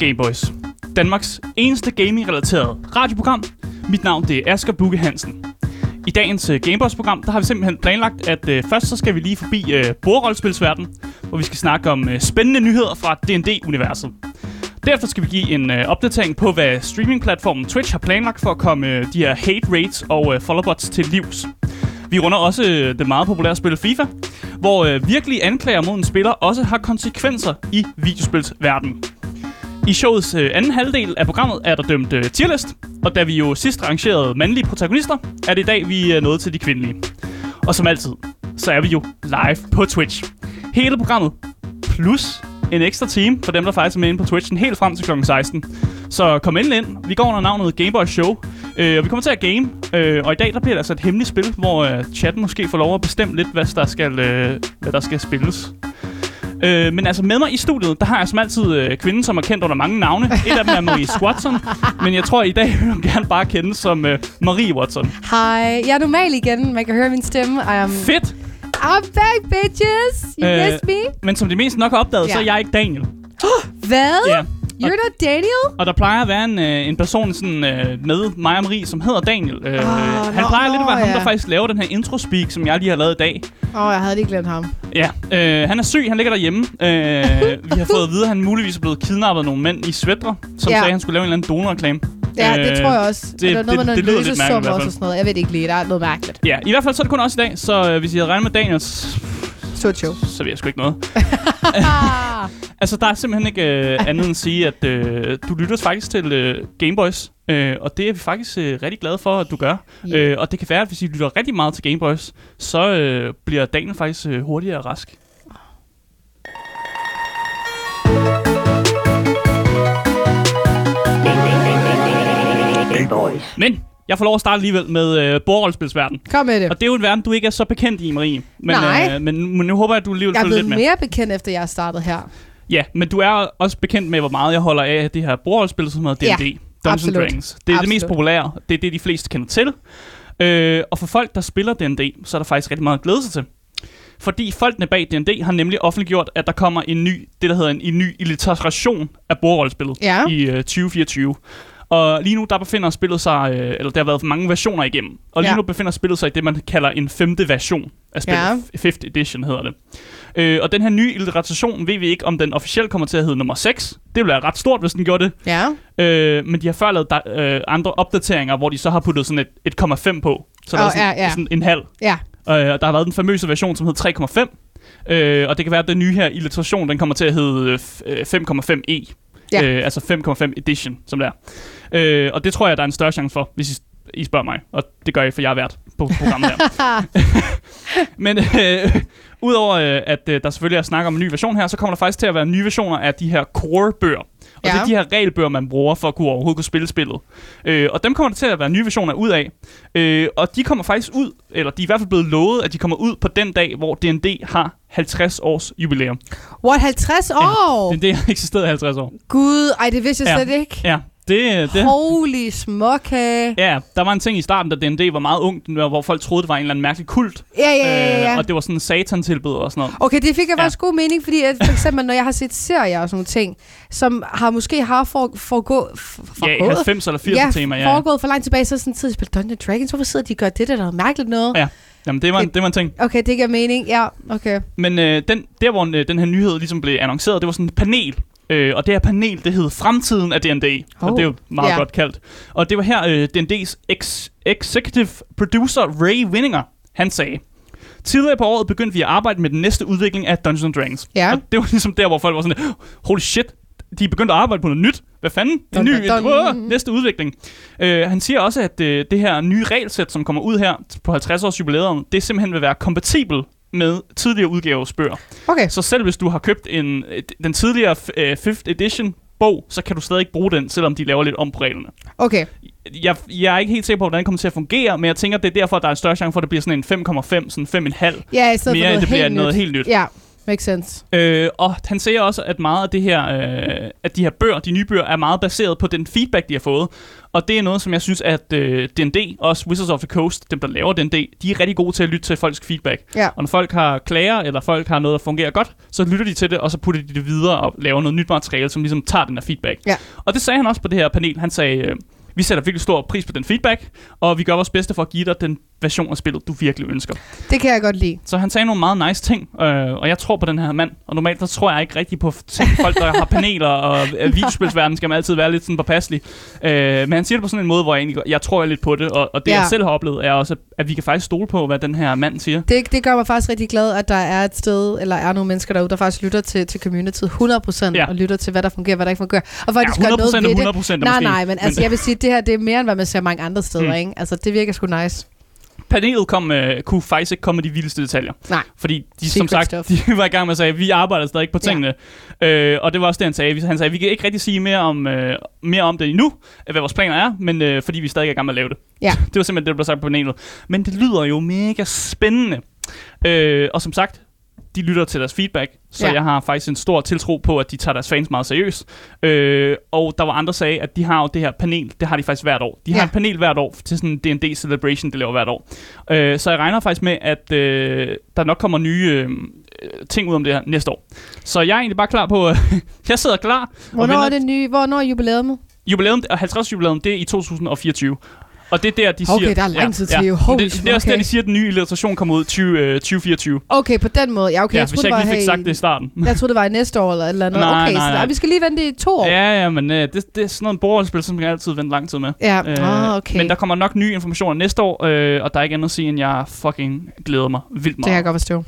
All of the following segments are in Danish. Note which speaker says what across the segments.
Speaker 1: Gameboys.
Speaker 2: Danmarks eneste gaming-relateret radioprogram. Mit navn det er Asger Bukke Hansen. I dagens øh, Gameboys-program, der har vi simpelthen planlagt, at uh, først så skal vi lige forbi øh, uh, bordrollespilsverden, hvor vi skal snakke om uh, spændende nyheder fra D&D-universet. Derefter skal vi give en uh, opdatering på, hvad streamingplatformen Twitch har planlagt for at komme uh, de her hate rates og uh, followerbots til livs. Vi runder også øh, det meget populære spil FIFA, hvor øh, virkelige anklager mod en spiller også har konsekvenser i videospilsverdenen. I showets øh, anden halvdel af programmet er der dømt øh, tierlist, og da vi jo sidst rangerede mandlige protagonister, er det i dag, vi øh, er nået til de kvindelige. Og som altid, så er vi jo live på Twitch. Hele programmet, plus en ekstra time for dem, der faktisk er med inde på Twitchen, helt frem til kl. 16. Så kom endelig ind. Vi går under navnet Gameboy Show, øh, og vi kommer til at game. Øh, og i dag der bliver det altså et hemmeligt spil, hvor øh, chatten måske får lov at bestemme lidt, hvad der skal, øh, hvad der skal spilles. Øh, men altså med mig i studiet, der har jeg som altid øh, kvinden, som er kendt under mange navne. Et af dem er Marie Watson, men jeg tror i dag vil hun gerne bare kende som øh, Marie Watson.
Speaker 3: Hej, jeg er normal igen. Man kan høre min stemme. I am...
Speaker 2: Fedt!
Speaker 3: I'm back, bitches! You
Speaker 2: Øh,
Speaker 3: missed me?
Speaker 2: Men som de mest nok har opdaget,
Speaker 3: Ja.
Speaker 2: så er jeg ikke Daniel.
Speaker 3: Hvad?
Speaker 2: Ja.
Speaker 3: You're not Daniel?
Speaker 2: Og der plejer at være en, øh, en person sådan, øh, med mig og Marie, som hedder Daniel. Øh,
Speaker 3: Åh,
Speaker 2: han
Speaker 3: nå,
Speaker 2: plejer lidt at være
Speaker 3: nå,
Speaker 2: ham,
Speaker 3: ja.
Speaker 2: der faktisk laver den her intro-speak, som jeg lige har lavet i dag.
Speaker 3: Åh, oh, jeg havde lige glemt ham.
Speaker 2: Ja, øh, han er syg, han ligger derhjemme. Øh, vi har fået at vide, at han muligvis er blevet kidnappet af nogle mænd i svætter, som
Speaker 3: Ja.
Speaker 2: sagde, at han skulle lave en eller anden donorreklame.
Speaker 3: Ja, det
Speaker 2: Øh,
Speaker 3: tror jeg også.
Speaker 2: det-
Speaker 3: Det, er noget
Speaker 2: det-
Speaker 3: med
Speaker 2: det
Speaker 3: noget
Speaker 2: lyder lidt mærkeligt
Speaker 3: også og sådan noget. Jeg ved det ikke lige. Der er noget mærkeligt.
Speaker 2: Ja, i hvert fald så er det kun også i dag, så øh, hvis I havde regnet med Daniels,
Speaker 3: Stort show.
Speaker 2: så ved jeg sgu ikke noget. Altså, der er simpelthen ikke øh, andet end at sige, at øh, du lytter faktisk til øh, Gameboys, øh, og det er vi faktisk øh, rigtig glade for, at du gør.
Speaker 3: Ja.
Speaker 2: Øh, og det kan være, at hvis I lytter rigtig meget til Gameboys, så øh, bliver Daniel faktisk øh, hurtigere rask.
Speaker 1: Gameboys.
Speaker 2: Men jeg får lov at starte alligevel med øh, bordrollespilsverden.
Speaker 3: Kom med det.
Speaker 2: Og det er jo en verden, du ikke er så bekendt i, Marie. Men,
Speaker 3: Nej.
Speaker 2: Øh, men, men nu håber jeg, at du alligevel
Speaker 3: Jeg er
Speaker 2: følger lidt
Speaker 3: blevet
Speaker 2: med.
Speaker 3: mere bekendt, efter jeg startede her.
Speaker 2: Ja, men du er også bekendt med, hvor meget jeg holder af det her bordrollespil, som hedder
Speaker 3: Ja,
Speaker 2: D&D. Dungeons
Speaker 3: absolut.
Speaker 2: Dragons. Det er det mest
Speaker 3: Absolut.
Speaker 2: populære. Det er det, de fleste kender til. Øh, og for folk, der spiller D&D, så er der faktisk rigtig meget at glæde sig til. Fordi folkene bag D&D har nemlig offentliggjort, at der kommer en ny, det der hedder en, en ny illustration af bordrollespillet
Speaker 3: Ja.
Speaker 2: i øh, 2024. Og lige nu, der befinder spillet sig, øh, eller der har været mange versioner igennem. Og lige
Speaker 3: Ja.
Speaker 2: nu befinder spillet sig i det, man kalder en femte version af spillet.
Speaker 3: Ja.
Speaker 2: Fifth edition hedder det. Øh, og den her nye illustration ved vi ikke, om den officielt kommer til at hedde nummer 6. Det ville være ret stort, hvis den gjorde det.
Speaker 3: Ja.
Speaker 2: Øh, men de har før lavet da, øh, andre opdateringer, hvor de så har puttet sådan et, et 1,5 på. Så der
Speaker 3: Åh,
Speaker 2: er sådan,
Speaker 3: ja, ja.
Speaker 2: sådan en halv.
Speaker 3: Ja.
Speaker 2: Øh, og der har været den famøse version, som hed 3,5. Øh, og det kan være, at den nye her illustration, den kommer til at hedde f- øh, 5,5e.
Speaker 3: Ja.
Speaker 2: Øh, altså 5,5 edition, som det er. Øh, og det tror jeg, der er en større chance for, hvis I, I spørger mig. Og det gør jeg, for jeg er vært på programmet her. Men øh, udover øh, at øh, der selvfølgelig er snak om en ny version her, så kommer der faktisk til at være nye versioner af de her core-bøger. Og ja. det
Speaker 3: Ja.
Speaker 2: er de her regelbøger, man bruger for at kunne overhovedet kunne spille spillet. Øh, og dem kommer der til at være nye versioner ud af. Øh, og de kommer faktisk ud, eller de er i hvert fald blevet lovet, at de kommer ud på den dag, hvor D&D har 50 års jubilæum.
Speaker 3: What, 50 år?
Speaker 2: D&D har eksisteret i 50 år.
Speaker 3: Gud, ej, det vidste jeg
Speaker 2: Ja.
Speaker 3: slet ikke.
Speaker 2: Ja, det, det,
Speaker 3: Holy småkage.
Speaker 2: Ja, der var en ting i starten, da D&D var meget ung, hvor folk troede, det var en eller anden mærkelig kult.
Speaker 3: Ja, ja, ja, ja.
Speaker 2: Øh, og det var sådan en satan-tilbud og sådan noget.
Speaker 3: Okay, det fik jeg
Speaker 2: Ja.
Speaker 3: faktisk god mening, fordi at for eksempel, når jeg har set serier og sådan nogle ting, som har måske har for, forgå, for,
Speaker 2: Ja, i
Speaker 3: forgået,
Speaker 2: 90 eller 80
Speaker 3: ja,
Speaker 2: tema, ja.
Speaker 3: foregået for langt tilbage, så er sådan en tid, jeg spiller Dungeons Dragons. Hvorfor sidder de og gør det, der er noget mærkeligt noget?
Speaker 2: Ja. Jamen, det var, en, det var en ting.
Speaker 3: Okay, det giver mening. Ja, okay.
Speaker 2: Men øh, den, der, hvor øh, den her nyhed ligesom blev annonceret, det var sådan et panel. Øh, og det her panel, det hed Fremtiden af D&D. Oh. Og
Speaker 3: Oh.
Speaker 2: det er jo meget
Speaker 3: Ja.
Speaker 2: godt kaldt. Og det var her øh, D&D's ex- executive producer Ray Winninger, han sagde, Tidligere på året begyndte vi at arbejde med den næste udvikling af Dungeons Dragons.
Speaker 3: Ja.
Speaker 2: Og det var ligesom der, hvor folk var sådan, holy shit, de er begyndt at arbejde på noget nyt. Hvad fanden? En
Speaker 3: Dun,
Speaker 2: ny,
Speaker 3: dun, dun.
Speaker 2: Åh, næste udvikling. Øh, han siger også, at øh, det her nye regelsæt, som kommer ud her på 50 års jubilæet, det simpelthen vil være kompatibel med tidligere udgaves bøger.
Speaker 3: Okay.
Speaker 2: Så selv hvis du har købt en, et- den tidligere øh, 5th edition bog, så kan du stadig ikke bruge den, selvom de laver lidt om på reglerne.
Speaker 3: Okay.
Speaker 2: Jeg, jeg er ikke helt sikker på, hvordan det kommer til at fungere, men jeg tænker, det er derfor, at der er en større chance for, at det bliver sådan en 5,5, sådan 5,5.
Speaker 3: Ja, i stedet
Speaker 2: Mere
Speaker 3: for noget
Speaker 2: det bliver
Speaker 3: helt
Speaker 2: noget
Speaker 3: nyt.
Speaker 2: helt nyt.
Speaker 3: Ja. Makes sense.
Speaker 2: Øh, og han siger også, at meget af det her, øh, at de her bøger, de nye bøger, er meget baseret på den feedback, de har fået. Og det er noget, som jeg synes, at øh, D&D, også Wizards of the Coast, dem der laver D&D, de er rigtig gode til at lytte til folks feedback.
Speaker 3: Ja.
Speaker 2: Og når folk har klager, eller folk har noget, der fungerer godt, så lytter de til det, og så putter de det videre og laver noget nyt materiale, som ligesom tager den her feedback.
Speaker 3: Ja.
Speaker 2: Og det sagde han også på det her panel. Han sagde, øh, vi sætter virkelig stor pris på den feedback, og vi gør vores bedste for at give dig den version af spillet, du virkelig ønsker.
Speaker 3: Det kan jeg godt lide.
Speaker 2: Så han sagde nogle meget nice ting, øh, og jeg tror på den her mand. Og normalt, der tror jeg ikke rigtig på folk, der har paneler, og øh, videospilsverdenen skal man altid være lidt sådan påpasselig. Øh, men han siger det på sådan en måde, hvor jeg, egentlig, jeg tror lidt på det. Og, og det,
Speaker 3: Ja.
Speaker 2: jeg selv har oplevet, er også, at vi kan faktisk stole på, hvad den her mand siger.
Speaker 3: Det, det gør mig faktisk rigtig glad, at der er et sted, eller er nogle mennesker derude, der faktisk lytter til, til communityet 100%,
Speaker 2: Ja.
Speaker 3: og lytter til, hvad der fungerer, hvad der ikke fungerer. Og faktisk
Speaker 2: Ja,
Speaker 3: gør
Speaker 2: 100%
Speaker 3: noget
Speaker 2: er
Speaker 3: ved
Speaker 2: 100
Speaker 3: det.
Speaker 2: procent
Speaker 3: Nej,
Speaker 2: måske.
Speaker 3: nej, men altså, jeg vil sige, at det her det er mere, end hvad man ser mange andre steder,
Speaker 2: mm.
Speaker 3: ikke? Altså, det virker sgu nice.
Speaker 2: Panelet kom, øh, kunne faktisk ikke komme med de vildeste detaljer.
Speaker 3: Nej.
Speaker 2: Fordi de, som sagt,
Speaker 3: stuff.
Speaker 2: de var i gang med at sige, at vi arbejder stadig på tingene. Ja. Øh, og det var også det, han sagde. Han sagde, at vi kan ikke rigtig sige mere om, øh, mere om det endnu, hvad vores planer er, men øh, fordi vi stadig er i gang med at lave det.
Speaker 3: Ja.
Speaker 2: Det var simpelthen det, der blev sagt på panelet. Men det lyder jo mega spændende. Øh, og som sagt, de lytter til deres feedback, så ja. Jeg har faktisk en stor tiltro på, at de tager deres fans meget seriøst. Øh, og der var andre, der sagde, at de har jo det her panel, det har de faktisk hvert år. De har
Speaker 3: Ja.
Speaker 2: et panel hvert år til sådan en D&D Celebration, de laver hvert år. Øh, så jeg regner faktisk med, at øh, der nok kommer nye øh, ting ud om det her næste år. Så jeg er egentlig bare klar på, øh, jeg sidder klar.
Speaker 3: Hvornår er det nye? Hvornår er jubilæet?
Speaker 2: Jubilæum, 50 jubilæum, det er i 2024. Og det er der, de
Speaker 3: Okay,
Speaker 2: siger...
Speaker 3: der er lang tid til, jo.
Speaker 2: Men
Speaker 3: Holy
Speaker 2: det, det er også der,
Speaker 3: okay.
Speaker 2: de siger, at den nye illustration kommer ud 20, øh, 2024.
Speaker 3: Okay, på den måde. Ja, okay,
Speaker 2: ja,
Speaker 3: jeg
Speaker 2: hvis
Speaker 3: troede,
Speaker 2: jeg
Speaker 3: det
Speaker 2: ikke
Speaker 3: var
Speaker 2: lige fik sagt det i starten.
Speaker 3: jeg troede, det var i næste år eller et eller andet.
Speaker 2: Nej,
Speaker 3: okay,
Speaker 2: nej,
Speaker 3: så
Speaker 2: nej.
Speaker 3: der, vi skal lige vente i to år.
Speaker 2: Ja, ja, men øh, det, det er sådan noget borgerspil, som jeg altid venter lang tid med.
Speaker 3: Ja,
Speaker 2: Øh,
Speaker 3: ah, okay.
Speaker 2: Men der kommer nok nye informationer næste år, øh, og der er ikke andet at sige, end jeg fucking glæder mig vildt
Speaker 3: det kan
Speaker 2: meget.
Speaker 3: jeg godt forstå.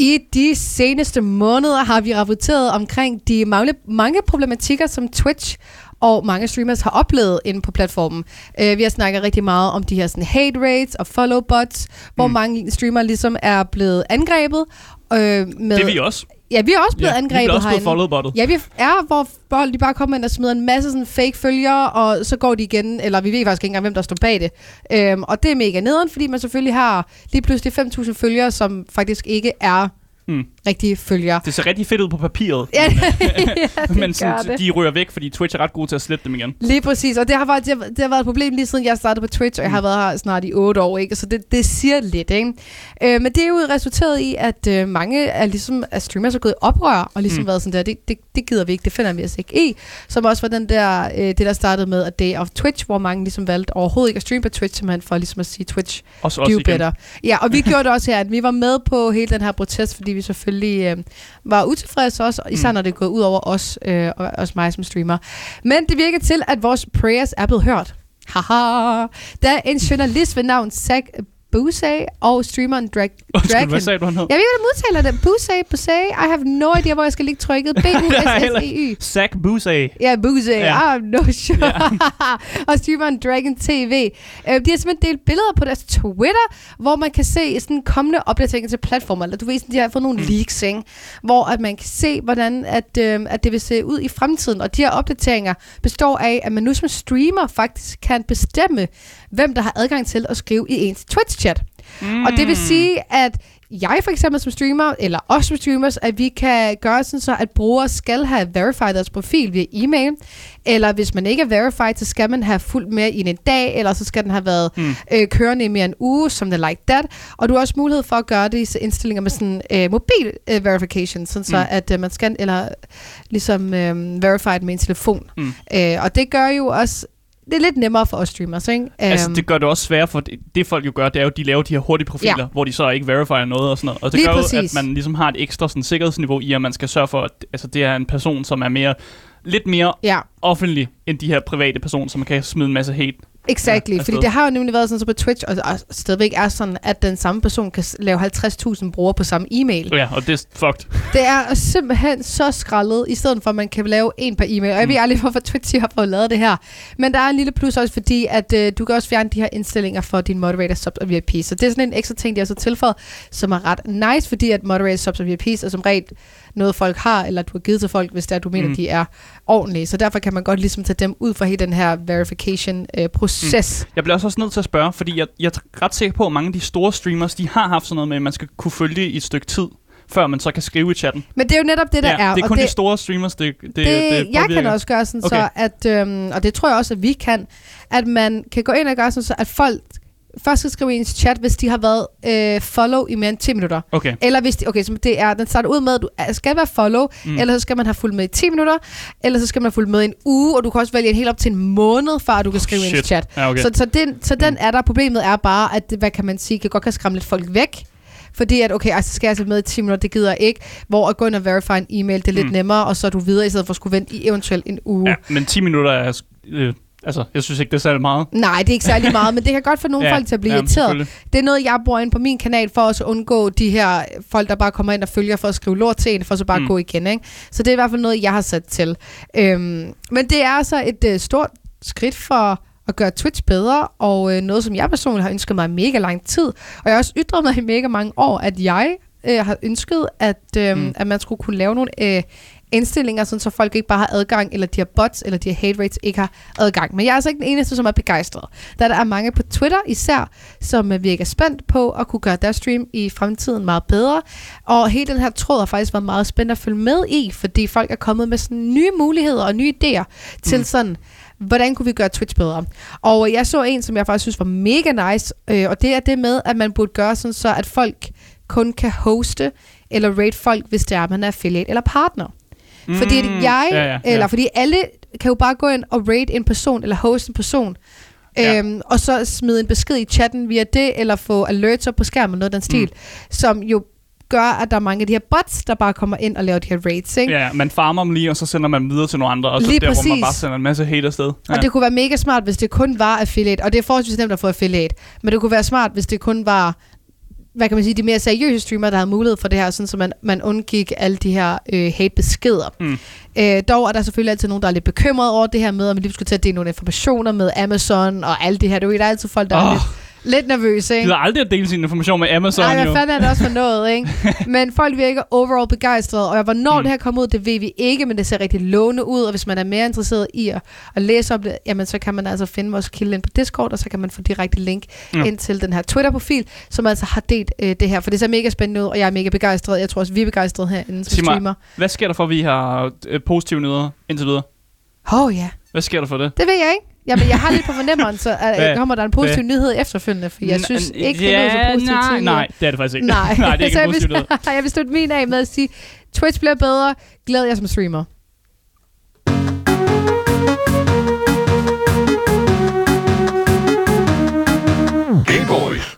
Speaker 3: I de seneste måneder har vi rapporteret omkring de mange, mange problematikker, som Twitch og mange streamers har oplevet inde på platformen. Uh, vi har snakket rigtig meget om de her sådan, hate rates og follow bots, hvor
Speaker 2: Mm.
Speaker 3: mange streamere ligesom er blevet angrebet. Uh, med,
Speaker 2: Det er vi også.
Speaker 3: Ja, vi er også blevet
Speaker 2: ja,
Speaker 3: angrebet
Speaker 2: Vi bliver også blevet
Speaker 3: herinde.
Speaker 2: followbottet.
Speaker 3: Ja, vi er, hvor folk de bare kommer ind og smider en masse sådan fake følgere, og så går de igen, eller vi ved faktisk ikke engang, hvem der står bag det. Øhm, og det er mega nederen, fordi man selvfølgelig har lige pludselig 5.000 følgere, som faktisk ikke er
Speaker 2: Mm.
Speaker 3: rigtige følgere.
Speaker 2: Det ser rigtig fedt ud på papiret,
Speaker 3: Ja, ja det
Speaker 2: men sådan,
Speaker 3: det.
Speaker 2: de ryger væk, fordi Twitch er ret god til at slette dem igen.
Speaker 3: Lige præcis, og det har, været, det, har, det har været et problem lige siden jeg startede på Twitch, og jeg har
Speaker 2: Mm.
Speaker 3: været her snart i otte år, ikke? så det, det siger lidt. Ikke? Øh, men det er jo resulteret i, at øh, mange af, ligesom, af streamers er gået i oprør, og ligesom
Speaker 2: Mm.
Speaker 3: været sådan der, det, det, det gider vi ikke, det finder vi os ikke i. Som også var den der, øh, det, der startede med A Day of Twitch, hvor mange ligesom valgte overhovedet ikke at streame på Twitch, simpelthen for ligesom at sige, Twitch,
Speaker 2: Også,
Speaker 3: do
Speaker 2: også igen.
Speaker 3: better. Ja, og vi gjorde det også her, at vi var med på hele den her protest, fordi vi selvfølgelig øh, var utilfredse også, især
Speaker 2: Mm.
Speaker 3: når det er gået ud over os, øh, og også mig som streamer. Men det virker til, at vores prayers er blevet hørt. Haha. Der er en journalist ved navn Zach Busey og streameren Drag Dragon.
Speaker 2: hvad sagde du, han hed?
Speaker 3: Jeg ved ikke, hvordan udtaler det. Busey, Busey. I have no idea, hvor jeg skal lægge trykket. b u s s e y
Speaker 2: Zach Busey.
Speaker 3: Ja, Busey.
Speaker 2: Ja.
Speaker 3: Ja. I'm no sure. og streameren Dragon TV. Øh, de har simpelthen delt billeder på deres Twitter, hvor man kan se sådan kommende opdateringer til platformer. Eller du ved, sådan, de har fået nogle
Speaker 2: Mm.
Speaker 3: leaks, ikke? hvor at man kan se, hvordan at, øh, at det vil se ud i fremtiden. Og de her opdateringer består af, at man nu som streamer faktisk kan bestemme, hvem der har adgang til at skrive i ens Twitch-chat. Mm. Og det vil sige, at jeg for eksempel som streamer, eller os som streamers, at vi kan gøre sådan så, at brugere skal have verified deres profil via e-mail, eller hvis man ikke er verified, så skal man have fulgt med i en dag, eller så skal den have været
Speaker 2: Mm.
Speaker 3: mm. øh, kørende i mere end en uge, som det like that. Og du har også mulighed for at gøre det i indstillinger med sådan øh, mobil øh, verification, sådan så
Speaker 2: Mm.
Speaker 3: at øh, man skal, eller ligesom øh, verified med en telefon.
Speaker 2: Mm.
Speaker 3: Øh, og det gør jo også, det er lidt nemmere for os streamers, ikke?
Speaker 2: Altså,
Speaker 3: Øhm,
Speaker 2: det gør det også svært, for det, det folk jo gør, det er jo, at de laver de her hurtige profiler, ja. Hvor de så ikke verifier noget og sådan noget. Og det
Speaker 3: Lige
Speaker 2: gør jo,
Speaker 3: præcis.
Speaker 2: at man ligesom har et ekstra sådan, sikkerhedsniveau i, at man skal sørge for, at altså, det er en person, som er mere lidt mere
Speaker 3: ja.
Speaker 2: offentlig, end de her private personer, som kan smide en masse hate.
Speaker 3: Exactly,
Speaker 2: Ja,
Speaker 3: fordi
Speaker 2: afsted.
Speaker 3: det har jo nemlig været sådan så på Twitch, og, og stadigvæk er sådan, at den samme person kan lave 50.000 brugere på samme e-mail.
Speaker 2: Ja, og det er fucked.
Speaker 3: Det er simpelthen så skrællet, i stedet for at man kan lave en per e-mail. Og jeg
Speaker 2: Mm.
Speaker 3: ved aldrig, hvorfor Twitch har fået lavet det her. Men der er en lille plus også, fordi at øh, du kan også fjerne de her indstillinger for din moderator subs og VIP. Så det er sådan en ekstra ting, de har så tilføjet, som er ret nice, fordi at moderator subs og VIPs er som regel noget, folk har, eller du har givet til folk, hvis det er, du mener,
Speaker 2: Mm.
Speaker 3: mm. de er ordentlige. Så derfor kan man godt ligesom tage dem ud fra hele den her verification-proces, Yes.
Speaker 2: Jeg bliver også, også nødt til at spørge, fordi jeg, jeg er ret sikker på, at mange af de store streamers, de har haft sådan noget med, at man skal kunne følge i et stykke tid, før man så kan skrive i chatten.
Speaker 3: Men det er jo netop det, der
Speaker 2: ja,
Speaker 3: er.
Speaker 2: det er kun
Speaker 3: det,
Speaker 2: de store streamers, det, det,
Speaker 3: det,
Speaker 2: det
Speaker 3: jeg kan også gøre sådan
Speaker 2: Okay.
Speaker 3: så, at, øhm, og det tror jeg også, at vi kan, at man kan gå ind og gøre sådan så, at folk først skal skrive i ens chat, hvis de har været øh, follow i mere end 10 minutter.
Speaker 2: Okay.
Speaker 3: Eller hvis de, okay, så det er, den starter ud med, at du skal være follow,
Speaker 2: Mm.
Speaker 3: eller så skal man have fulgt med i 10 minutter, eller så skal man have fulgt med i en uge, og du kan også vælge en helt op til en måned, før du kan skrive i ens chat.
Speaker 2: Ja, okay.
Speaker 3: Så, så, den, så den
Speaker 2: Mm.
Speaker 3: er der. Problemet er bare, at hvad kan man sige, kan godt kan skræmme lidt folk væk. Fordi at, okay, altså skal jeg altså med i 10 minutter, det gider jeg ikke. Hvor at gå ind og verify en e-mail, det er lidt
Speaker 2: Mm.
Speaker 3: nemmere, og så er du videre, i stedet for at skulle vente i eventuelt en uge.
Speaker 2: Ja, men 10 minutter er... Øh, altså, jeg synes ikke, det er særlig meget.
Speaker 3: Nej, det er ikke særlig meget, men det kan godt få nogle
Speaker 2: ja,
Speaker 3: folk til at blive
Speaker 2: jamen,
Speaker 3: irriteret. Det er noget, jeg bruger ind på min kanal for også at undgå de her folk, der bare kommer ind og følger for at skrive lort til en, for så bare
Speaker 2: Mm.
Speaker 3: gå igen. Ikke? Så det er i hvert fald noget, jeg har sat til. Øhm, men det er altså et øh, stort skridt for at gøre Twitch bedre, og øh, noget, som jeg personligt har ønsket mig i mega lang tid. Og jeg har også ytret mig i mega mange år, at jeg øh, har ønsket, at, øh,
Speaker 2: mm.
Speaker 3: at man skulle kunne lave nogle øh, indstillinger, sådan, så folk ikke bare har adgang, eller de her bots, eller de her hate rates ikke har adgang. Men jeg er altså ikke den eneste, som er begejstret. Da der er mange på Twitter især, som øh, virker spændt på at kunne gøre deres stream i fremtiden meget bedre. Og hele den her tråd har faktisk været meget spændende at følge med i, fordi folk er kommet med sådan nye muligheder og nye idéer til
Speaker 2: Mm.
Speaker 3: sådan, hvordan kunne vi gøre Twitch bedre? Og jeg så en, som jeg faktisk synes var mega nice, øh, og det er det med, at man burde gøre sådan så, at folk kun kan hoste eller rate folk, hvis det er, man er affiliate eller partner. Mm, fordi jeg,
Speaker 2: ja, ja, ja.
Speaker 3: eller fordi alle kan jo bare gå ind og rate en person, eller hoste en person,
Speaker 2: Ja.
Speaker 3: øhm, og så smide en besked i chatten via det, eller få alerts op på skærmen, noget af den stil,
Speaker 2: Mm.
Speaker 3: mm. som jo gør, at der er mange af de her bots, der bare kommer ind og laver de her rates, ikke?
Speaker 2: Ja, man farmer dem lige, og så sender man dem videre til nogle andre, og så
Speaker 3: Lige
Speaker 2: der, hvor man
Speaker 3: præcis.
Speaker 2: bare sender en masse hate afsted. Ja.
Speaker 3: Og det kunne være mega smart, hvis det kun var affiliate, og det er forholdsvis nemt at få affiliate, men det kunne være smart, hvis det kun var hvad kan man sige, de mere seriøse streamere, der havde mulighed for det her, sådan så man, man undgik alle de her øh, hate-beskeder.
Speaker 2: Mm.
Speaker 3: Øh, dog er der selvfølgelig altid nogen, der er lidt bekymret over det her med, at man lige skulle til at dele nogle informationer med Amazon og alt det her. Du ved, der er altid folk, der oh. er lidt, lidt nervøse, ikke?
Speaker 2: gider aldrig at dele sin information med Amazon,
Speaker 3: Nej,
Speaker 2: jo.
Speaker 3: hvad fanden er det også for noget, ikke? Men folk virker overall begejstrede, og hvornår
Speaker 2: Mm.
Speaker 3: det her kommer ud, det ved vi ikke, men det ser rigtig lovende ud, og hvis man er mere interesseret i at, at læse om det, jamen så kan man altså finde vores kilde ind på Discord, og så kan man få direkte link
Speaker 2: Ja.
Speaker 3: ja. ind til den her Twitter-profil, som altså har delt øh, det her, for det ser mega spændende ud, og jeg er mega begejstret. Jeg tror også, vi er begejstrede herinde som
Speaker 2: Sig mig,
Speaker 3: streamer.
Speaker 2: Hvad sker der for, at vi har øh, positive nyheder indtil videre?
Speaker 3: Åh oh, ja,
Speaker 2: Hvad sker der for det?
Speaker 3: det ved jeg ikke. Jamen, jeg har lidt på fornemmelsen, at
Speaker 2: Hvad?
Speaker 3: øh, kommer der en positiv nyhed efterfølgende, for jeg synes ikke, det er så positivt
Speaker 2: nej, nej, det er det faktisk ikke.
Speaker 3: Nej,
Speaker 2: nej det er ikke
Speaker 3: så
Speaker 2: en
Speaker 3: jeg
Speaker 2: positiv
Speaker 3: vil,
Speaker 2: nyhed.
Speaker 3: jeg vil slutte min af med at sige, Twitch bliver bedre, glæder jeg som streamer.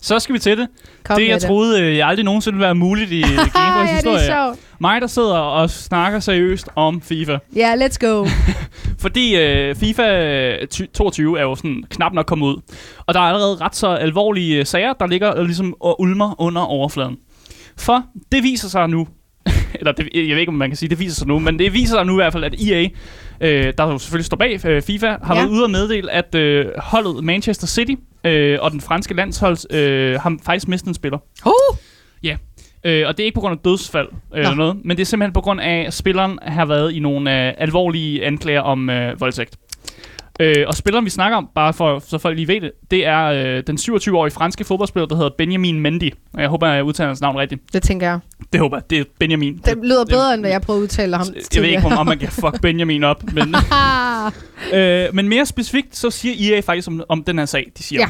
Speaker 2: Så skal vi til det.
Speaker 3: Kom
Speaker 2: det, jeg troede, øh, jeg aldrig nogensinde ville være muligt i Gameboys
Speaker 3: ja, det
Speaker 2: historie.
Speaker 3: er sjovt.
Speaker 2: Mig, der sidder og snakker seriøst om FIFA.
Speaker 3: Ja, let's go.
Speaker 2: Fordi øh, FIFA ty- 22 er jo sådan knap nok kommet ud. Og der er allerede ret så alvorlige øh, sager, der ligger ligesom og ulmer under overfladen. For det viser sig nu, eller det, jeg ved ikke, om man kan sige, det viser sig nu, men det viser sig nu i hvert fald, at EA, øh, der jo selvfølgelig står bag øh, FIFA, har
Speaker 3: Ja.
Speaker 2: været ude og meddele, at øh, holdet Manchester City øh, og den franske landshold øh, har faktisk mistet en spiller.
Speaker 3: Uh,
Speaker 2: Øh, og det er ikke på grund af dødsfald øh, eller noget, men det er simpelthen på grund af, at spilleren har været i nogle øh, alvorlige anklager om øh, voldtægt. Øh, og spilleren, vi snakker om, bare for så folk lige ved det, det er øh, den 27-årige franske fodboldspiller, der hedder Benjamin Mendy. Og jeg håber, jeg udtaler hans navn rigtigt.
Speaker 3: det tænker jeg.
Speaker 2: Det håber jeg. Det er Benjamin.
Speaker 3: Det lyder bedre, end hvad jeg prøvede at udtale ham
Speaker 2: jeg ved ikke, om, man kan fuck Benjamin op, men, øh, men mere specifikt, så siger EA faktisk om, om den her sag. De siger,
Speaker 3: Ja.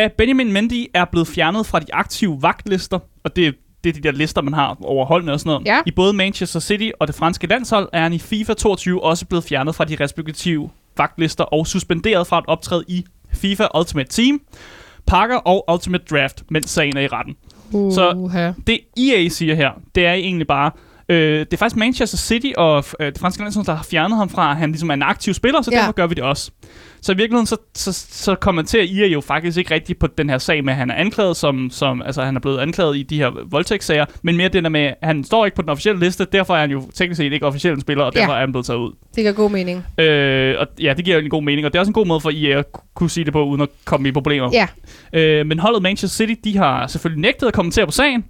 Speaker 2: da Benjamin Mendy er blevet fjernet fra de aktive vagtlister, og det, det er de der lister, man har over holdene og sådan noget,
Speaker 3: Ja.
Speaker 2: i både Manchester City og det franske landshold, er han i FIFA 22 også blevet fjernet fra de respektive vagtlister og suspenderet fra at optræde i FIFA Ultimate Team, Parker og Ultimate Draft, mens sagen er i retten. Så-
Speaker 3: uha.
Speaker 2: Det EA siger her, det er egentlig bare, øh, det er faktisk Manchester City og øh, det franske landshold, der har fjernet ham fra, at han ligesom er en aktiv spiller, så
Speaker 3: Ja.
Speaker 2: derfor gør vi det også. Så i virkeligheden, så, så, så kommenterer EA jo faktisk ikke rigtigt på den her sag med, at han er anklaget, som, som altså han er blevet anklaget i de her voldtægtssager, men mere det der med, at han står ikke på den officielle liste, derfor er han jo teknisk set ikke officielt en spiller, og
Speaker 3: Ja.
Speaker 2: derfor er han blevet taget ud.
Speaker 3: Det giver god mening.
Speaker 2: Øh, og ja, det giver en god mening, og det er også en god måde for EA at ku- kunne sige det på, uden at komme i problemer.
Speaker 3: Ja,
Speaker 2: Øh, men holdet Manchester City, de har selvfølgelig nægtet at kommentere på sagen,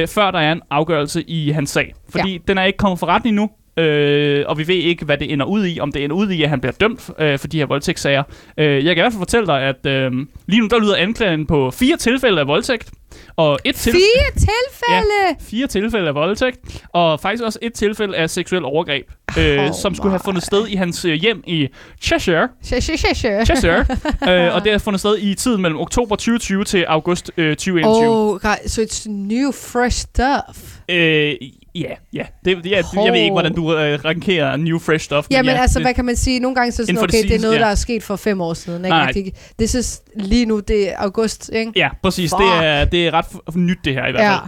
Speaker 2: øh, før der er en afgørelse i hans sag. Fordi ja. den er ikke kommet for retten endnu, øh, og vi ved ikke, hvad det ender ud i. Om det ender ud i, at han bliver dømt øh, for de her voldtægtssager. Øh, jeg kan i hvert fald fortælle dig, at øh, lige nu der lyder anklagen på fire tilfælde af voldtægt. Og et til,
Speaker 3: Fire tilfælde!
Speaker 2: fire tilfælde af voldtægt, og faktisk også et tilfælde af seksuel overgreb, øh,
Speaker 3: Oh
Speaker 2: som skulle have fundet sted i hans øh, hjem i Cheshire.
Speaker 3: Sure, sure.
Speaker 2: Cheshire. øh, og det har fundet sted i tiden mellem oktober 2020 til august øh, 2021.
Speaker 3: Oh, God, so it's new, fresh stuff.
Speaker 2: Øh, ja, ja. Det, ja jeg ved ikke, hvordan du øh, rankerer new fresh stuff. men
Speaker 3: Jamen
Speaker 2: ja,
Speaker 3: altså,
Speaker 2: det,
Speaker 3: hvad kan man sige? Nogle gange så det sådan,
Speaker 2: det
Speaker 3: okay, det er noget,
Speaker 2: ja.
Speaker 3: der er sket for fem år siden. Ikke?
Speaker 2: Nej.
Speaker 3: Det, det er lige nu, det er august, ikke?
Speaker 2: Ja, præcis.
Speaker 3: Fuck.
Speaker 2: Det er, det er ret nyt, det her i hvert
Speaker 3: Ja.
Speaker 2: fald.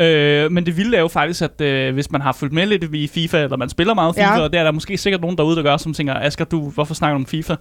Speaker 2: Øh, men det vilde er jo faktisk, at øh, hvis man har fulgt med lidt i FIFA, eller man spiller meget FIFA,
Speaker 3: Ja.
Speaker 2: og det er der måske sikkert nogen derude, der gør, som tænker, Asger, du, hvorfor snakker du om FIFA?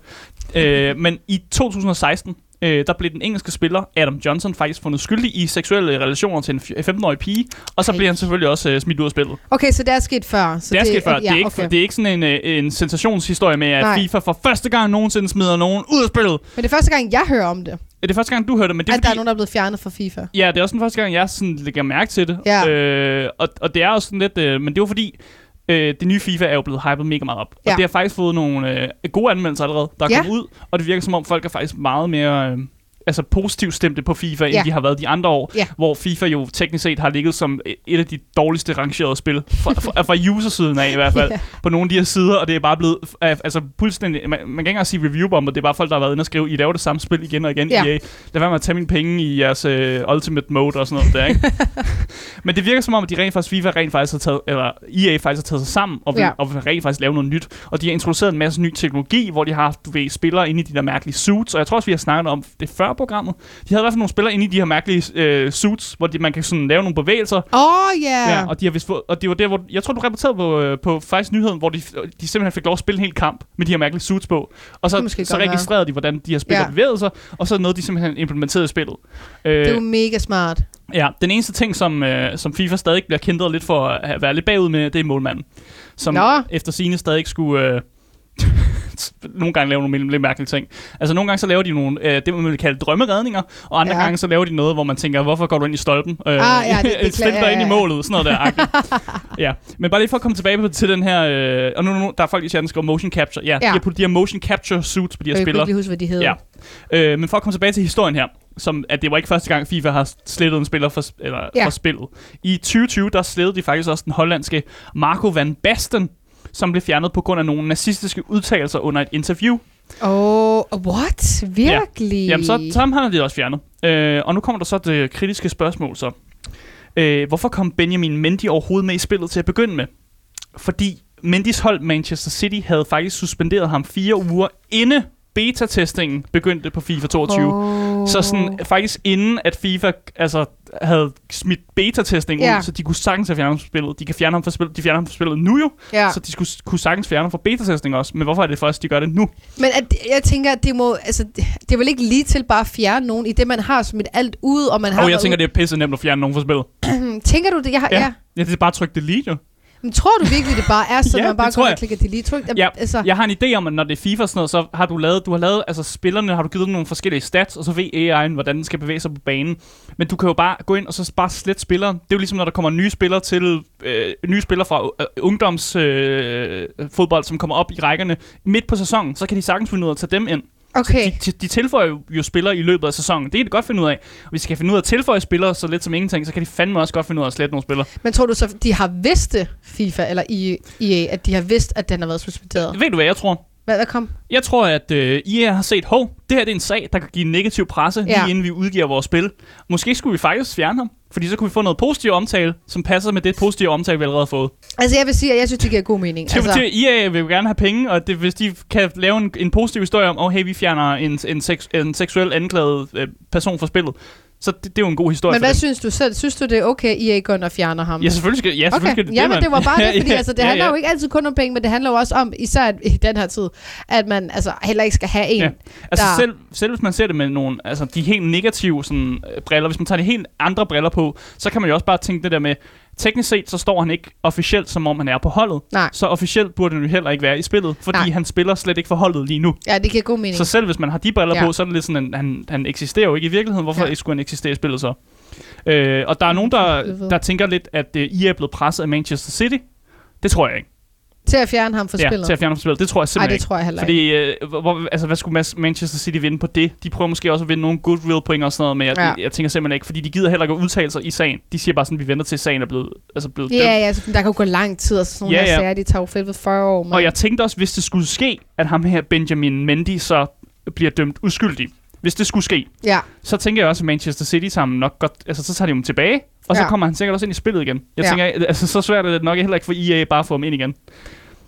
Speaker 2: øh, men i 2016, øh, der blev den engelske spiller Adam Johnson faktisk fundet skyldig i seksuelle relationer til en f- 15-årig pige, og så
Speaker 3: Ej.
Speaker 2: blev han selvfølgelig også øh, smidt ud af spillet.
Speaker 3: Okay, så det er sket før. Så
Speaker 2: det er sket før.
Speaker 3: Ja,
Speaker 2: det, er ikke,
Speaker 3: okay.
Speaker 2: det er ikke sådan en, øh, en sensationshistorie med, at
Speaker 3: Nej.
Speaker 2: FIFA for første gang nogensinde smider nogen ud af spillet.
Speaker 3: Men det er første gang, jeg hører om det.
Speaker 2: Det er første gang, du hørte det, men det er
Speaker 3: at der er
Speaker 2: fordi,
Speaker 3: nogen, der er blevet fjernet fra FIFA.
Speaker 2: Ja, det er også den første gang, jeg sådan lægger mærke til det.
Speaker 3: Ja.
Speaker 2: Øh, og, og det er også sådan lidt... Øh, men det var fordi, øh, det nye FIFA er jo blevet hypet mega meget op.
Speaker 3: Ja.
Speaker 2: Og det har faktisk fået nogle øh, gode anmeldelser allerede, der er
Speaker 3: Ja.
Speaker 2: kommet ud. Og det virker som om, folk er faktisk meget mere... Øh, altså positivt stemte på FIFA, end
Speaker 3: Ja.
Speaker 2: de har været de andre år,
Speaker 3: Ja.
Speaker 2: hvor FIFA jo teknisk set har ligget som et af de dårligste rangerede spil, fra, fra, fra user-siden af i hvert fald,
Speaker 3: Ja.
Speaker 2: på nogle af de her sider, og det er bare blevet, øh, altså fuldstændig, man, man kan ikke engang sige review-bomber, det er bare folk, der har været inde og skrive, I laver det samme spil igen og igen,
Speaker 3: Ja.
Speaker 2: EA. Lad være med at tage mine penge i jeres uh, Ultimate Mode og sådan noget der, ikke? Men det virker som om, at de rent faktisk, FIFA rent faktisk har taget, eller EA faktisk har taget sig sammen, og vil,
Speaker 3: Ja.
Speaker 2: og vil rent faktisk lave noget nyt. Og de har introduceret en masse ny teknologi, hvor de har haft, du ved, spillere inde i de der mærkelige suits, og jeg tror også, vi har snakket om det før programmet. De havde i hvert fald nogle spillere inde i de her mærkelige øh, suits, hvor de, man kan sådan lave nogle bevægelser,
Speaker 3: Åh, oh, yeah.
Speaker 2: Ja, og, de har vist fået, og det var der, hvor... Jeg tror, du rapporterede på, øh, på faktisk nyheden, hvor de, de simpelthen fik lov at spille en hel kamp med de her mærkelige suits på. Og så, så
Speaker 3: godt være.
Speaker 2: registrerede de, hvordan de her spillere
Speaker 3: ja.
Speaker 2: bevægede sig, og så noget, de simpelthen implementerede i spillet. Øh,
Speaker 3: Det er jo mega smart.
Speaker 2: ja, den eneste ting, som, øh, som FIFA stadig bliver kendt lidt for at være lidt bagud med, det er målmanden. Som
Speaker 3: Nå.
Speaker 2: efter sine stadig skulle... Øh, nogle gange lave nogle lidt mærkelige ting. Altså nogle gange så laver de nogle, øh, det man vil kalde drømmeredninger, og andre
Speaker 3: Ja.
Speaker 2: gange så laver de noget, hvor man tænker, hvorfor går du ind i stolpen? Øh,
Speaker 3: Ah, ja, det- det
Speaker 2: ind i målet, sådan noget der. ja, men bare lige for at komme tilbage på, til den her, øh, og nu, nu der er folk i chatten, der skriver motion capture. Ja,
Speaker 3: Ja.
Speaker 2: de har de her motion capture suits på de her
Speaker 3: Jeg kan
Speaker 2: spillere.
Speaker 3: ikke huske, hvad de hedder.
Speaker 2: Ja. Øh, men for at komme tilbage til historien her, som at det var ikke første gang FIFA har slettet en spiller for, eller,
Speaker 3: ja.
Speaker 2: for spillet. I 2020 der slettede de faktisk også den hollandske Marco van Basten, som blev fjernet på grund af nogle nazistiske udtalelser under et interview.
Speaker 3: Oh, what? Virkelig?
Speaker 2: Jamen, så, så ham har de også fjernet. Øh, og nu kommer der så det kritiske spørgsmål så. Øh, hvorfor kom Benjamin Mendy overhovedet med i spillet til at begynde med? Fordi Mendys hold Manchester City havde faktisk suspenderet ham fire uger inde beta-testingen begyndte på FIFA 22.
Speaker 3: Oh.
Speaker 2: Så sådan, faktisk inden at FIFA altså, havde smidt beta-testing
Speaker 3: Ja.
Speaker 2: ud, så de kunne sagtens have fjernet ham fra spillet. De kan fjerne ham fra spillet, de fjerner ham fra spillet nu jo,
Speaker 3: Ja.
Speaker 2: så de skulle, kunne sagtens fjerne ham fra beta-testing også. Men hvorfor er det først, de gør det nu?
Speaker 3: Men at, jeg tænker, at det må, altså, det er vel ikke lige til bare at fjerne nogen i det, man har et alt ud, og man har
Speaker 2: Og jeg
Speaker 3: været
Speaker 2: tænker, det er pisse nemt at fjerne nogen fra spillet.
Speaker 3: ud. tænker du det? Jeg har, ja.
Speaker 2: Ja.
Speaker 3: ja.
Speaker 2: Ja, det er bare at trykke delete jo.
Speaker 3: Men tror du virkelig, det bare er sådan,
Speaker 2: Ja,
Speaker 3: man bare
Speaker 2: tror
Speaker 3: går og
Speaker 2: jeg.
Speaker 3: klikker delete? Tryk,
Speaker 2: Ja,
Speaker 3: altså,
Speaker 2: Jeg har en idé om, at når det er FIFA og sådan noget, så har du lavet, du har lavet, altså spillerne har du givet dem nogle forskellige stats, og så ved AI'en, hvordan den skal bevæge sig på banen. Men du kan jo bare gå ind og så bare slette spilleren. Det er jo ligesom, når der kommer nye spillere til, øh, nye spillere fra øh, ungdomsfodbold, øh, fodbold, som kommer op i rækkerne midt på sæsonen, så kan de sagtens finde ud af at tage dem ind.
Speaker 3: Okay.
Speaker 2: De, de tilføjer jo- spillere i løbet af sæsonen. Det kan de godt finde ud af. Og hvis de kan finde ud af at tilføje spillere så lidt som ingenting, så kan de fandme også godt finde ud af at slette nogle spillere.
Speaker 3: Men tror du så, de har vidst det, FIFA eller EA, at de har vidst, at den har været suspenderet?
Speaker 2: Ved du hvad jeg tror?
Speaker 3: Hvad, hvad kom?
Speaker 2: Jeg tror, at øh, IA har set, hov, det her det er en sag, der kan give negativ presse. Ja. lige inden vi udgiver vores spil. Måske skulle vi faktisk fjerne ham, fordi så kunne vi få noget positiv omtale, som passer med det positive omtale, vi allerede har fået.
Speaker 3: Altså, jeg vil sige, at jeg synes, det giver god mening.
Speaker 2: Altså,
Speaker 3: Altså,
Speaker 2: IA vil jo gerne have penge, og det, hvis de kan lave en, en positiv historie om, oh, hey, vi fjerner en, en, seks, en seksuel anklaget øh, person fra spillet, så det, det er jo en god historie
Speaker 3: men hvad
Speaker 2: dem.
Speaker 3: synes du selv? Synes du, det er okay, EA går og fjerner ham?
Speaker 2: Ja, selvfølgelig skal, ja, selvfølgelig
Speaker 3: Okay,
Speaker 2: skal det
Speaker 3: ja,
Speaker 2: det,
Speaker 3: det var bare det, fordi altså, det
Speaker 2: Ja,
Speaker 3: handler
Speaker 2: ja.
Speaker 3: jo ikke altid kun om penge, men det handler jo også om, især i den her tid, at man altså heller ikke skal have en.
Speaker 2: Ja. Altså
Speaker 3: der-
Speaker 2: selv, selv hvis man ser det med nogle, altså de helt negative sådan, øh, briller, hvis man tager de helt andre briller på, så kan man jo også bare tænke det der med, teknisk set så står han ikke officielt, som om han er på holdet.
Speaker 3: Nej.
Speaker 2: Så officielt burde han jo heller ikke være i spillet, fordi
Speaker 3: Nej.
Speaker 2: han spiller slet ikke for holdet lige nu.
Speaker 3: Ja, det giver god mening.
Speaker 2: Så selv hvis man har de briller
Speaker 3: Ja.
Speaker 2: på, så er det lidt sådan, en, han, han eksisterer jo ikke i virkeligheden. Hvorfor
Speaker 3: Ja.
Speaker 2: skulle han eksistere i spillet så? Øh, og der er nogen, der, der tænker lidt, at uh, I er blevet presset af Manchester City. Det tror jeg ikke.
Speaker 3: Til at fjerne ham fra
Speaker 2: ja,
Speaker 3: spillet.
Speaker 2: til at fjerne ham fra spillet. Det tror jeg simpelthen
Speaker 3: det
Speaker 2: ikke.
Speaker 3: tror jeg heller ikke.
Speaker 2: Fordi, øh, hvor- altså, hvad skulle Manchester City vinde på det? De prøver måske også at vinde nogle goodwill point og sådan noget, men jeg,
Speaker 3: Ja.
Speaker 2: jeg, jeg tænker simpelthen ikke, fordi de gider heller ikke at udtale sig i sagen. De siger bare sådan, vi venter til sagen er blevet, altså blevet
Speaker 3: Ja,
Speaker 2: dømt.
Speaker 3: ja, så der kan jo gå lang tid, og sådan nogle
Speaker 2: Ja,
Speaker 3: ja,
Speaker 2: ja.
Speaker 3: sager, de tager jo fedt ved 40 år. Man.
Speaker 2: Og jeg tænkte også, hvis det skulle ske, at ham her Benjamin Mendy så bliver dømt uskyldig. Hvis det skulle ske,
Speaker 3: Ja,
Speaker 2: så tænker jeg også, at Manchester City ham nok godt, altså så tager de ham tilbage, og så
Speaker 3: Ja.
Speaker 2: kommer han sikkert også ind i spillet igen. Jeg
Speaker 3: Ja.
Speaker 2: tænker, altså så svært er det nok heller ikke for EA bare at få ham ind igen,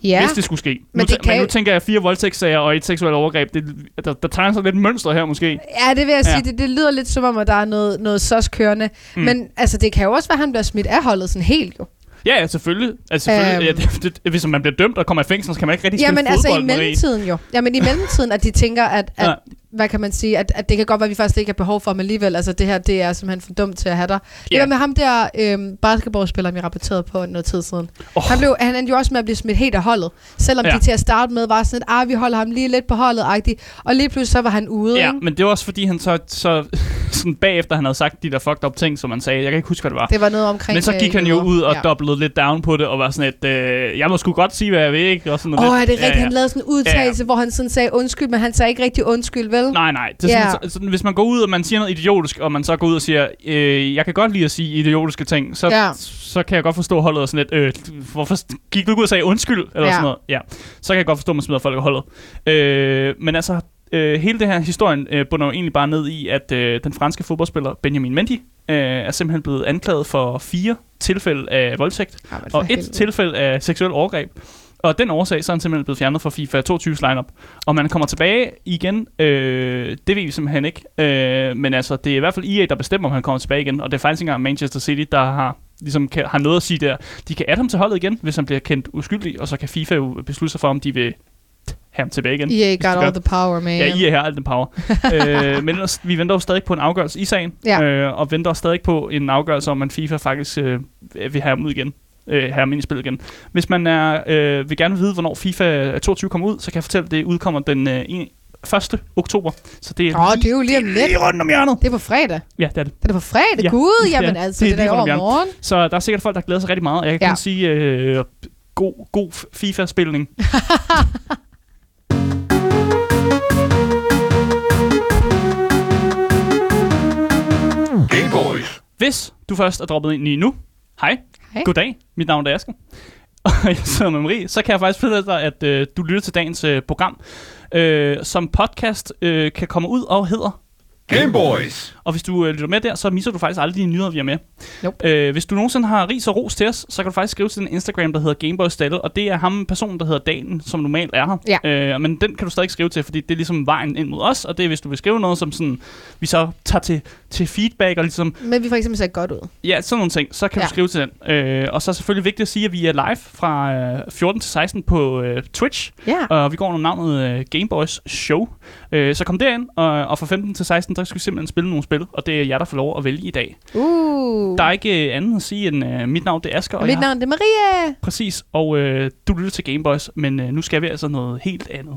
Speaker 3: ja.
Speaker 2: hvis det skulle ske.
Speaker 3: Men
Speaker 2: nu,
Speaker 3: det kan
Speaker 2: men nu tænker jeg fire voldtægtssager og et seksuelt overgreb. Det, der, der tegner sig lidt mønster her måske.
Speaker 3: Ja, det vil jeg
Speaker 2: Ja.
Speaker 3: sige. Det, det lyder lidt som om, at der er noget, noget sås kørende.
Speaker 2: Mm.
Speaker 3: Men altså, det kan jo også være, at han bliver smidt af holdet sådan helt jo.
Speaker 2: Ja, ja, selvfølgelig. Altså, selvfølgelig
Speaker 3: Øhm.
Speaker 2: ja, det, det, hvis man bliver dømt og kommer i fængsel, så kan man ikke rigtig spille
Speaker 3: Jamen altså
Speaker 2: fodbold,
Speaker 3: i
Speaker 2: Marie.
Speaker 3: mellemtiden jo. Jamen i mellemtiden, at de tænker, at, at
Speaker 2: Ja.
Speaker 3: Hvad kan man sige, at, at det kan godt være, at vi faktisk ikke har behov for ham alligevel. Altså det her, det er simpelthen for dumt til at have dig. Det
Speaker 2: Ja.
Speaker 3: var med ham der øhm, basketballspiller, vi rapporterede på noget tid siden.
Speaker 2: Åh.
Speaker 3: Han, blev, han endte jo også med at blive smidt helt af holdet. Selvom
Speaker 2: Ja.
Speaker 3: ja. de til at starte med var sådan, at ah, vi holder ham lige lidt på holdet, -agtigt. og lige pludselig så var han ude.
Speaker 2: Ja,
Speaker 3: ikke?
Speaker 2: men det var også fordi, han så, så sådan bagefter, han havde sagt de der fucked up ting, som han sagde. Jeg kan ikke huske, hvad det var.
Speaker 3: Det var noget omkring...
Speaker 2: Men så gik
Speaker 3: øh,
Speaker 2: han jo ud og
Speaker 3: ja.
Speaker 2: doublede lidt down på det, og var sådan et, øh, jeg må sgu godt sige, hvad jeg vil, ikke? Og sådan
Speaker 3: Åh,
Speaker 2: noget
Speaker 3: oh, er det rigtigt? Han lavede sådan en udtalelse, hvor han sådan sagde undskyld, men han sagde ikke rigtig undskyld, vel?
Speaker 2: Nej, nej. Det er
Speaker 3: Ja.
Speaker 2: sådan, sådan, hvis man går ud, og man siger noget idiotisk, og man så går ud og siger, øh, jeg kan godt lide at sige idiotiske ting, så,
Speaker 3: Ja.
Speaker 2: så kan jeg godt forstå holdet og sådan lidt, øh, hvorfor gik du ikke ud og sagde undskyld, eller
Speaker 3: Ja.
Speaker 2: sådan noget. Ja. Så kan jeg godt forstå, at man smider folk af holdet. Øh, men altså, øh, hele det her historien øh, bunder jo egentlig bare ned i, at øh, den franske fodboldspiller Benjamin Mendy øh, er simpelthen blevet anklaget for fire tilfælde af voldtægt,
Speaker 3: Ja, men for
Speaker 2: og et
Speaker 3: helvede.
Speaker 2: tilfælde af seksuel overgreb. Og den årsag, så er han simpelthen blevet fjernet fra FIFA 22 lineup. Og man kommer tilbage igen, øh, det ved vi simpelthen ikke. Øh, men altså, det er i hvert fald EA, der bestemmer, om han kommer tilbage igen. Og det er faktisk ikke engang Manchester City, der har, ligesom kan, har noget at sige der. De kan adde ham til holdet igen, hvis han bliver kendt uskyldig. Og så kan FIFA jo beslutte sig for, om de vil have ham tilbage igen.
Speaker 3: EA got all the power, man.
Speaker 2: Ja, I har al den power. øh, men ellers, vi venter jo stadig på en afgørelse i sagen,
Speaker 3: Ja.
Speaker 2: øh, og venter stadig på en afgørelse om, at FIFA faktisk øh, vil have ham ud igen. Øh, ind i spillet igen. Hvis man er, øh, vil gerne vide, hvornår FIFA 22 kommer ud, så kan jeg fortælle, at det udkommer den øh, en- 1. oktober. Så det er,
Speaker 3: Åh, det er jo lige om lidt.
Speaker 2: lige rundt om hjørnet.
Speaker 3: Det er på fredag.
Speaker 2: Ja, det er det.
Speaker 3: Det er på fredag?
Speaker 2: Ja.
Speaker 3: Ja. Gud,
Speaker 2: Ja,
Speaker 3: jamen altså,
Speaker 2: det er
Speaker 3: det, det er
Speaker 2: lige
Speaker 3: over
Speaker 2: rundt om
Speaker 3: morgen.
Speaker 2: Så der er sikkert folk, der glæder sig rigtig meget. Jeg kan
Speaker 3: Ja.
Speaker 2: kun sige øh, god, god FIFA-spilning.
Speaker 1: Game Boys.
Speaker 2: Hvis du først er droppet ind lige nu, hej,
Speaker 3: Hej.
Speaker 2: goddag, mit navn er Asger, og jeg sidder med Marie, så kan jeg faktisk fortælle dig, at øh, du lytter til dagens øh, program, øh, som podcast øh, kan komme ud og hedder
Speaker 1: Game Boys.
Speaker 2: Og hvis du øh, lytter med der, så misser du faktisk aldrig de nyheder, vi har med.
Speaker 3: Nope.
Speaker 2: Øh, hvis du nogensinde har ris og ros til os, så kan du faktisk skrive til den Instagram, der hedder Gameboy Stalle, og det er ham, personen, der hedder Danen, som normalt er her.
Speaker 3: Ja.
Speaker 2: Øh, men den kan du stadig skrive til, fordi det er ligesom vejen ind mod os, og det er, hvis du vil skrive noget, som sådan, vi så tager til, til feedback, og ligesom,
Speaker 3: Men vi for eksempel ser godt ud.
Speaker 2: ja, sådan nogle ting, så kan. Ja. du skrive til den. Øh, og så er selvfølgelig vigtigt at sige, at vi er live fra øh, 14 til 16 på øh, Twitch,
Speaker 3: Ja.
Speaker 2: og vi går under navnet øh, Gameboys Show. Øh, så kom derind, og, og fra 15 til 16, der skal vi simpelthen spille nogle spil, og det er jer, der får lov at vælge i dag.
Speaker 3: Uh.
Speaker 2: Der er ikke øh, andet at sige end, øh, mit navn det er Asger, og
Speaker 3: Og mit
Speaker 2: jeg,
Speaker 3: navn det er Maria.
Speaker 2: præcis, og øh, du lytter til Gameboys, men øh, nu skal vi altså noget helt andet.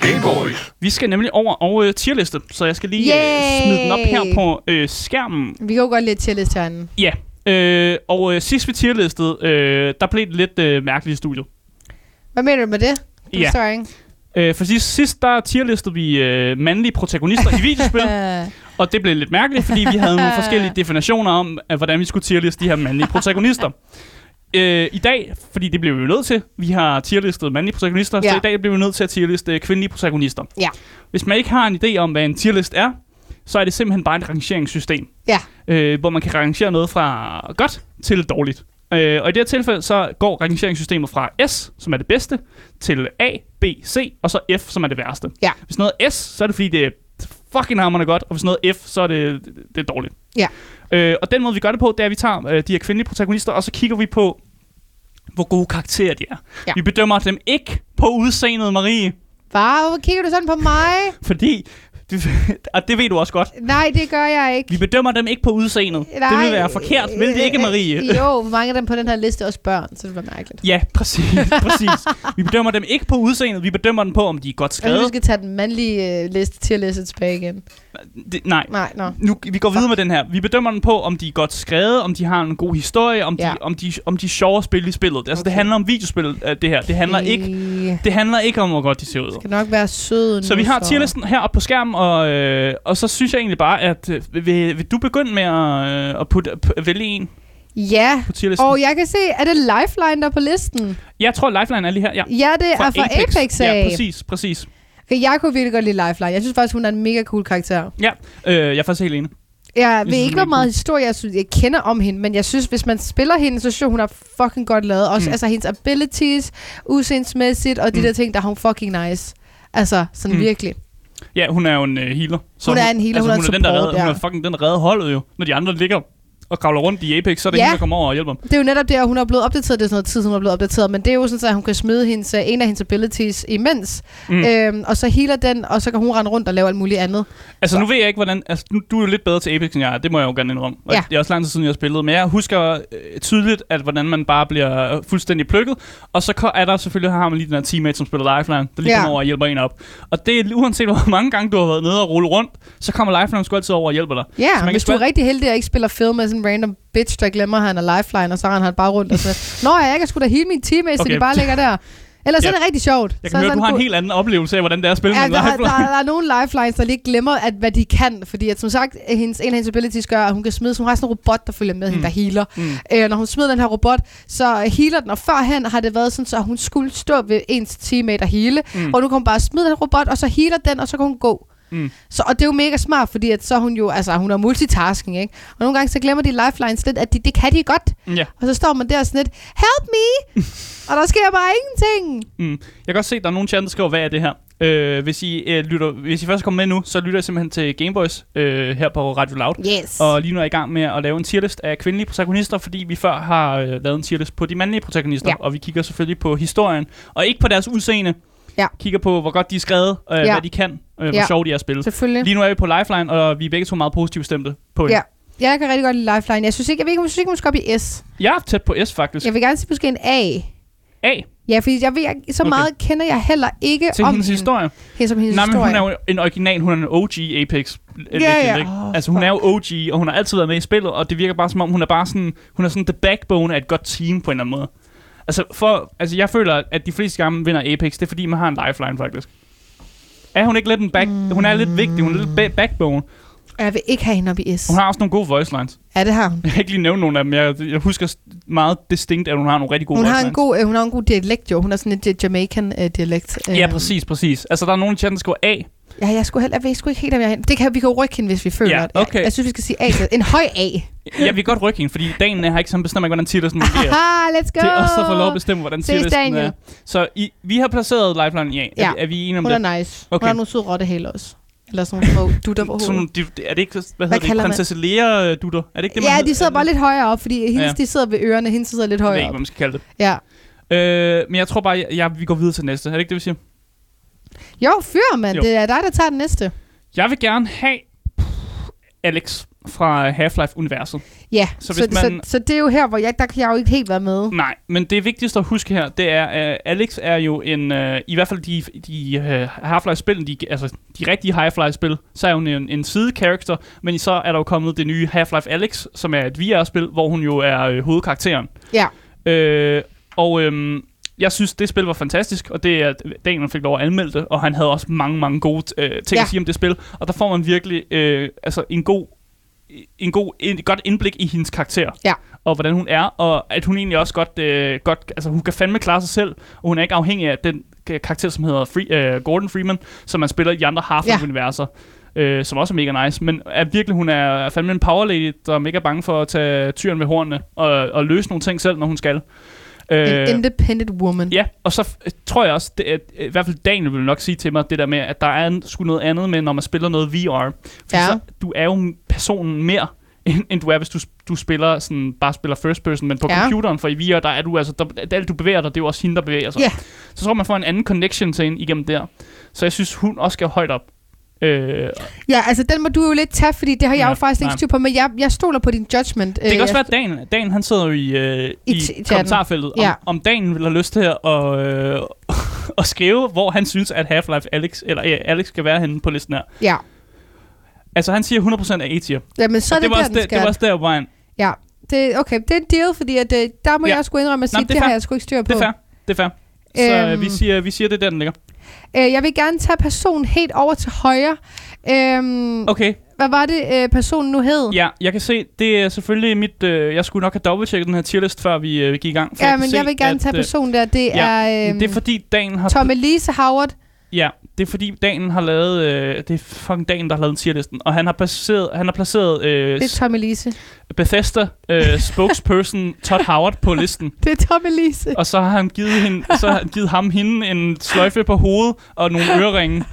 Speaker 1: Game Boys.
Speaker 2: Vi skal nemlig over og øh, tierliste, så jeg skal lige øh, smide den op her på øh, skærmen.
Speaker 3: Vi kan jo godt lidt til liste herinde.
Speaker 2: Ja, øh, og øh, sidst vi tierlistede, øh, der blev det lidt øh, mærkeligt i studiet.
Speaker 3: Hvad mener du med det?
Speaker 2: Ja.
Speaker 3: I'm sorry.
Speaker 2: Øh, for sidst, sidst der tierlistede vi øh, mandlige protagonister i videospil,
Speaker 3: Øh,
Speaker 2: og det blev lidt mærkeligt, fordi vi havde nogle forskellige definitioner om, at, hvordan vi skulle tierliste de her mandlige protagonister. Øh, I dag, fordi det blev vi jo nødt til, vi har tierlistet mandlige protagonister, ja. så
Speaker 3: Ja.
Speaker 2: i dag bliver vi nødt til at tierliste kvindelige protagonister.
Speaker 3: Ja.
Speaker 2: Hvis man ikke har en idé om, hvad en tierlist er, så er det simpelthen bare et rangeringssystem,
Speaker 3: ja.
Speaker 2: øh, hvor man kan rangere noget fra godt til dårligt. Øh, og i det her tilfælde, så går rangeringssystemet fra S, som er det bedste, til A, B, C, og så F, som er det værste.
Speaker 3: Ja.
Speaker 2: Hvis noget er S, så er det fordi, det er fucking hammerende godt, og hvis noget er F, så er det, det er dårligt.
Speaker 3: Ja.
Speaker 2: Øh, og den måde, vi gør det på, det er, at vi tager øh, de her kvindelige protagonister, og så kigger vi på, hvor gode karakterer de er.
Speaker 3: Ja.
Speaker 2: Vi bedømmer dem ikke på udseendet, Marie,
Speaker 3: Bare, hvorfor kigger du sådan på mig?
Speaker 2: fordi, og det ved du også godt,
Speaker 3: Nej, det gør jeg ikke.
Speaker 2: vi bedømmer dem ikke på udseendet. det vil være forkert, vil det ikke, Marie?
Speaker 3: Jo, mange af dem på den her liste er også børn, så det var mærkeligt.
Speaker 2: Ja, præcis, præcis. Vi bedømmer dem ikke på udseendet, vi bedømmer dem på, om de er godt
Speaker 3: Jeg
Speaker 2: skrevet.
Speaker 3: skal tage den mandlige øh, liste til at læse tilbage igen.
Speaker 2: Det, nej.
Speaker 3: Nej, nå.
Speaker 2: Nu, vi går videre med den her. Vi bedømmer den på, om de er godt skrevet, om de har en god historie, om de,
Speaker 3: Ja.
Speaker 2: om de, om de er sjove at spille i spillet. Altså, det
Speaker 3: Okay.
Speaker 2: handler om videospil, øh, det her. Det handler, ikke,
Speaker 3: Det
Speaker 2: det handler ikke om, hvor godt de ser ud.
Speaker 3: skal nok være sød
Speaker 2: Så vi har tierlisten her på skærmen, og, øh, og så synes jeg egentlig bare, at øh, vil, vil du begynde med at, øh, at putte, p- vælge en
Speaker 3: Ja, og jeg kan se, er det Lifeline, der er på listen?
Speaker 2: Jeg tror, Lifeline er lige her. Ja.
Speaker 3: Ja, det er fra Apex,
Speaker 2: Ja,
Speaker 3: af.
Speaker 2: præcis, præcis.
Speaker 3: Jeg kunne virkelig godt lide Lifeline. Jeg synes faktisk, hun er en mega cool karakter.
Speaker 2: Ja, øh, jeg er faktisk helt enig.
Speaker 3: Jeg ved
Speaker 2: synes,
Speaker 3: ikke,
Speaker 2: hun
Speaker 3: hvor meget historie jeg, synes, jeg kender om hende, men jeg synes, hvis man spiller hende, så synes hun er fucking godt lavet. Også
Speaker 2: Mm.
Speaker 3: altså, hendes abilities, udseendsmæssigt, og de
Speaker 2: Mm.
Speaker 3: der ting, der er hun fucking nice. Altså, sådan
Speaker 2: Mm.
Speaker 3: virkelig.
Speaker 2: Ja, hun er jo en uh, healer. Så
Speaker 3: Hun er en healer,
Speaker 2: altså,
Speaker 3: hun er
Speaker 2: hun er den, der
Speaker 3: support,
Speaker 2: redder, Hun
Speaker 3: ja.
Speaker 2: er fucking den, der redder holdet jo. Når de andre ligger og kravler rundt i Apex, så er det
Speaker 3: Ja.
Speaker 2: hende, der kommer over og hjælper dem.
Speaker 3: Det er jo netop det, at hun er blevet opdateret. Det er sådan noget tid, hun er blevet opdateret. Men det er jo sådan, at hun kan smide hendes, øh, en af hendes abilities imens.
Speaker 2: Mm.
Speaker 3: Øhm, og så healer den, og så kan hun rende rundt og lave alt muligt andet.
Speaker 2: Altså, nu ved jeg ikke, hvordan... Altså, nu, du er jo lidt bedre til Apex, end jeg er. Det må jeg jo gerne indrømme. Og
Speaker 3: Ja.
Speaker 2: Det er også lang tid siden, jeg har spillet. Men jeg husker øh, tydeligt, at hvordan man bare bliver øh, fuldstændig plukket. Og så er der selvfølgelig, har man lige den her teammate, som spiller Lifeline, der lige
Speaker 3: Ja.
Speaker 2: kommer over og hjælper en op. Og det er uanset, hvor mange gange du har været nede og rulle rundt, så kommer Lifeline sgu altid over og hjælper dig.
Speaker 3: Ja,
Speaker 2: Så man
Speaker 3: hvis du er rigtig heldig og ikke spiller film med sådan en random bitch, der glemmer, at han er lifeline, og så render han bare rundt og sådan Nå, jeg kan sgu da hele mine teammates, okay. så de bare ligger der. Ellers ja. Er det rigtig sjovt.
Speaker 2: Jeg
Speaker 3: så
Speaker 2: kan høre,
Speaker 3: er
Speaker 2: du har en helt anden oplevelse af, hvordan det er at spille
Speaker 3: Ja,
Speaker 2: med
Speaker 3: der, der,
Speaker 2: Lifeline.
Speaker 3: der, er nogle lifelines, der lige glemmer, at, hvad de kan. Fordi at, som sagt, hendes, en af hendes abilities gør, at hun kan smide, så hun har sådan en robot, der følger med mm. hende, der healer.
Speaker 2: Mm.
Speaker 3: Øh, når hun smider den her robot, så healer den, og førhen har det været sådan, så hun skulle stå ved ens teammate og hele,
Speaker 2: mm.
Speaker 3: og nu kan hun bare smide den robot, og så healer den, og så kan hun gå.
Speaker 2: Mm.
Speaker 3: Så, og det er jo mega smart, fordi at så hun jo, altså hun er multitasking, ikke? Og nogle gange så glemmer de lifelines lidt, at de, det kan de godt.
Speaker 2: Ja.
Speaker 3: Og så står man der sådan lidt, help me! og der sker bare ingenting.
Speaker 2: Mm. Jeg kan også se, at der er nogle chat, der skriver, hvad er det her? Øh, hvis, I, øh, lytter, hvis I først kommer med nu, så lytter jeg simpelthen til Gameboys øh, her på Radio Loud.
Speaker 3: Yes.
Speaker 2: Og lige nu er jeg i gang med at lave en tierlist af kvindelige protagonister, fordi vi før har øh, lavet en tierlist på de mandlige protagonister.
Speaker 3: Ja.
Speaker 2: Og vi kigger selvfølgelig på historien, og ikke på deres udseende.
Speaker 3: Ja.
Speaker 2: Kigger på, hvor godt de er skrevet, øh,
Speaker 3: Ja.
Speaker 2: hvad de kan, øh, hvor
Speaker 3: Ja.
Speaker 2: sjovt de er at spille.
Speaker 3: Selvfølgelig.
Speaker 2: Lige nu er vi på Lifeline, og vi er begge to meget positivt stemte på hende.
Speaker 3: Ja. Jeg kan rigtig godt lide lifeline. Jeg synes ikke, jeg, ved ikke, jeg synes ikke, hun skal op i S.
Speaker 2: Jeg er tæt på S, faktisk.
Speaker 3: Jeg vil gerne sige måske en A.
Speaker 2: A,
Speaker 3: Ja, fordi jeg ved, jeg, så
Speaker 2: Okay.
Speaker 3: meget kender jeg heller ikke
Speaker 2: til
Speaker 3: om
Speaker 2: hendes
Speaker 3: hende.
Speaker 2: historie.
Speaker 3: Hende som hendes
Speaker 2: Nej, men
Speaker 3: historie.
Speaker 2: hun er jo en original, hun er en OG Apex
Speaker 3: ja.
Speaker 2: ikke?
Speaker 3: Åh,
Speaker 2: altså hun er jo OG, og hun har altid været med i spillet, og det virker bare som om, hun er bare sådan, hun er sådan the backbone af et godt team på en eller anden måde. Altså, for, altså jeg føler, at de fleste gange vinder Apex, det er fordi, man har en lifeline faktisk. Er hun ikke lidt en back... Mm. Hun er lidt vigtig, hun er lidt ba- backbone.
Speaker 3: Og jeg vil ikke have hende op i S.
Speaker 2: Hun har også nogle gode voice lines.
Speaker 3: Ja, det har hun.
Speaker 2: Jeg kan ikke lige nævne nogle af dem, jeg, jeg husker meget distinkt, at hun har nogle rigtig gode
Speaker 3: Hun
Speaker 2: voice
Speaker 3: har, en
Speaker 2: lines.
Speaker 3: god, øh, hun har en god dialekt, jo. Hun er sådan en Jamaican øh, dialekt.
Speaker 2: Ja,
Speaker 3: Øh,
Speaker 2: præcis, præcis. Altså, der er nogen i chatten, der skriver A.
Speaker 3: Ja, jeg, skulle heller, jeg ved sgu ikke helt, om jeg... Det kan, vi kan rykke hende, hvis vi føler
Speaker 2: Ja,
Speaker 3: det.
Speaker 2: okay.
Speaker 3: Jeg, jeg, synes, vi skal sige A. til- En høj A.
Speaker 2: Jeg vil godt rykke hende, fordi dagen har ikke sådan bestemmer ikke, hvordan tierlisten fungerer.
Speaker 3: Haha, let's go!
Speaker 2: Det er også få lov at bestemme, hvordan
Speaker 3: Daniel.
Speaker 2: er. Så i, vi har placeret Lifeline i A. Er,
Speaker 3: Ja.
Speaker 2: vi, er vi enige om
Speaker 3: Hun
Speaker 2: det?
Speaker 3: er nice.
Speaker 2: Okay.
Speaker 3: Hun har nogle søde rottehæle også. Eller sådan nogle små dutter på
Speaker 2: Sådan,
Speaker 3: hovedet.
Speaker 2: de, er det ikke, hvad,
Speaker 3: Hvad
Speaker 2: hedder det, prinsesse Lea dutter? Er det ikke det, man
Speaker 3: Ja, de sidder bare lidt højere op, fordi hendes,
Speaker 2: Ja.
Speaker 3: de sidder ved ørerne, hendes sidder lidt
Speaker 2: Jeg ved
Speaker 3: højere
Speaker 2: ikke,
Speaker 3: op.
Speaker 2: hvad man skal kalde det.
Speaker 3: Ja.
Speaker 2: Øh, men jeg tror bare, jeg, jeg, vi går videre til næste. Er det ikke det, vi siger?
Speaker 3: Jo, fyr, mand.
Speaker 2: Jo.
Speaker 3: Det er dig, der tager den næste.
Speaker 2: Jeg vil gerne have Alex fra Half-Life-universet.
Speaker 3: Ja,
Speaker 2: Så
Speaker 3: så,
Speaker 2: man-
Speaker 3: så, så, det er jo her, hvor jeg, der kan jeg jo ikke helt være med.
Speaker 2: Nej, men det vigtigste at huske her, det er, at Alex er jo en, uh, i hvert fald de, de uh, Half-Life-spil, de, altså de rigtige Half-Life-spil, så er hun en, en side-character, men så er der jo kommet det nye Half-Life Alex, som er et VR-spil, hvor hun jo er uh, hovedkarakteren.
Speaker 3: Ja.
Speaker 2: Øh, og øhm, jeg synes, det spil var fantastisk, og det er Daniel fik lov at anmelde det, og han havde også mange, mange gode øh, ting
Speaker 3: Ja.
Speaker 2: at sige om det spil, og der får man virkelig øh, altså en god en god, en, godt indblik i hendes karakter.
Speaker 3: Ja.
Speaker 2: Og hvordan hun er, og at hun egentlig også godt, øh, godt altså hun kan fandme klare sig selv, og hun er ikke afhængig af den karakter, som hedder Free, øh, Gordon Freeman, som man spiller i de andre Half-Life-universer. Øh, som også er mega nice, men er virkelig, hun er fandme en power lady, der er mega bange for at tage tyren ved hornene og, og løse nogle ting selv, når hun skal.
Speaker 3: En independent woman.
Speaker 2: Ja, og så f- tror jeg også, det, at, i hvert fald Daniel vil nok sige til mig, det der med, at der er en, sgu noget andet med, når man spiller noget VR. For
Speaker 3: Ja.
Speaker 2: så, du er jo personen mere, end, end du er, hvis du, du spiller sådan, bare spiller first person, men på
Speaker 3: Ja.
Speaker 2: computeren, for i VR, der er du altså, der, der, du bevæger dig, det er jo også hende, der bevæger sig.
Speaker 3: Ja.
Speaker 2: Så tror man får en anden connection til hende igennem der. Så jeg synes, hun også skal højt op. Øh,
Speaker 3: Ja, altså den må du jo lidt tage, fordi det har jeg
Speaker 2: Ja,
Speaker 3: jo faktisk ikke styr på, men jeg, jeg stoler på din judgment.
Speaker 2: det kan også være, at Dan, Dan han sidder jo i, øh,
Speaker 3: I
Speaker 2: i,
Speaker 3: t-
Speaker 2: kommentarfeltet, om,
Speaker 3: Ja.
Speaker 2: om Dan vil have lyst til at, øh, at skrive, hvor han synes, at Half-Life Alex, eller øh, Alex skal være henne på listen her.
Speaker 3: Ja.
Speaker 2: Altså, han siger 100% af A-tier.
Speaker 3: Jamen, så er
Speaker 2: Og
Speaker 3: det,
Speaker 2: var
Speaker 3: der,
Speaker 2: også det, det var også der, hvor han...
Speaker 3: Ja, det, okay, det er en deal, fordi at, øh, der må
Speaker 2: Ja.
Speaker 3: jeg også gå indrømme at
Speaker 2: Nå,
Speaker 3: sige,
Speaker 2: men
Speaker 3: det,
Speaker 2: det
Speaker 3: har jeg sgu ikke styr på.
Speaker 2: Det er fair. Det er fair. Så
Speaker 3: Øhm.
Speaker 2: øhm. vi, siger, vi siger, det er der, den ligger.
Speaker 3: Øh, jeg vil gerne tage personen helt over til højre. Øhm,
Speaker 2: Okay,
Speaker 3: Hvad var det, øh, personen nu hed?
Speaker 2: ja, jeg kan se, det er selvfølgelig mit... Øh, jeg skulle nok have dobbelttjekket den her tierlist, før vi øh, gik i gang.
Speaker 3: ja men
Speaker 2: se,
Speaker 3: jeg vil gerne
Speaker 2: at,
Speaker 3: tage
Speaker 2: øh,
Speaker 3: personen der. Det
Speaker 2: ja,
Speaker 3: er øhm,
Speaker 2: Det er fordi, dagen har...
Speaker 3: Tom Elise Howard.
Speaker 2: Ja, det er fordi dagen har lavet... Øh, det er fucking dagen, der har lavet en tierlisten. Og han har placeret, han har placeret øh,
Speaker 3: Det er Tom Elise.
Speaker 2: Bethesda øh, spokesperson Todd Howard på listen.
Speaker 3: Det er Tom Elise.
Speaker 2: Og så har han givet, hende, så har han givet ham hende en sløjfe på hovedet og nogle øreringe.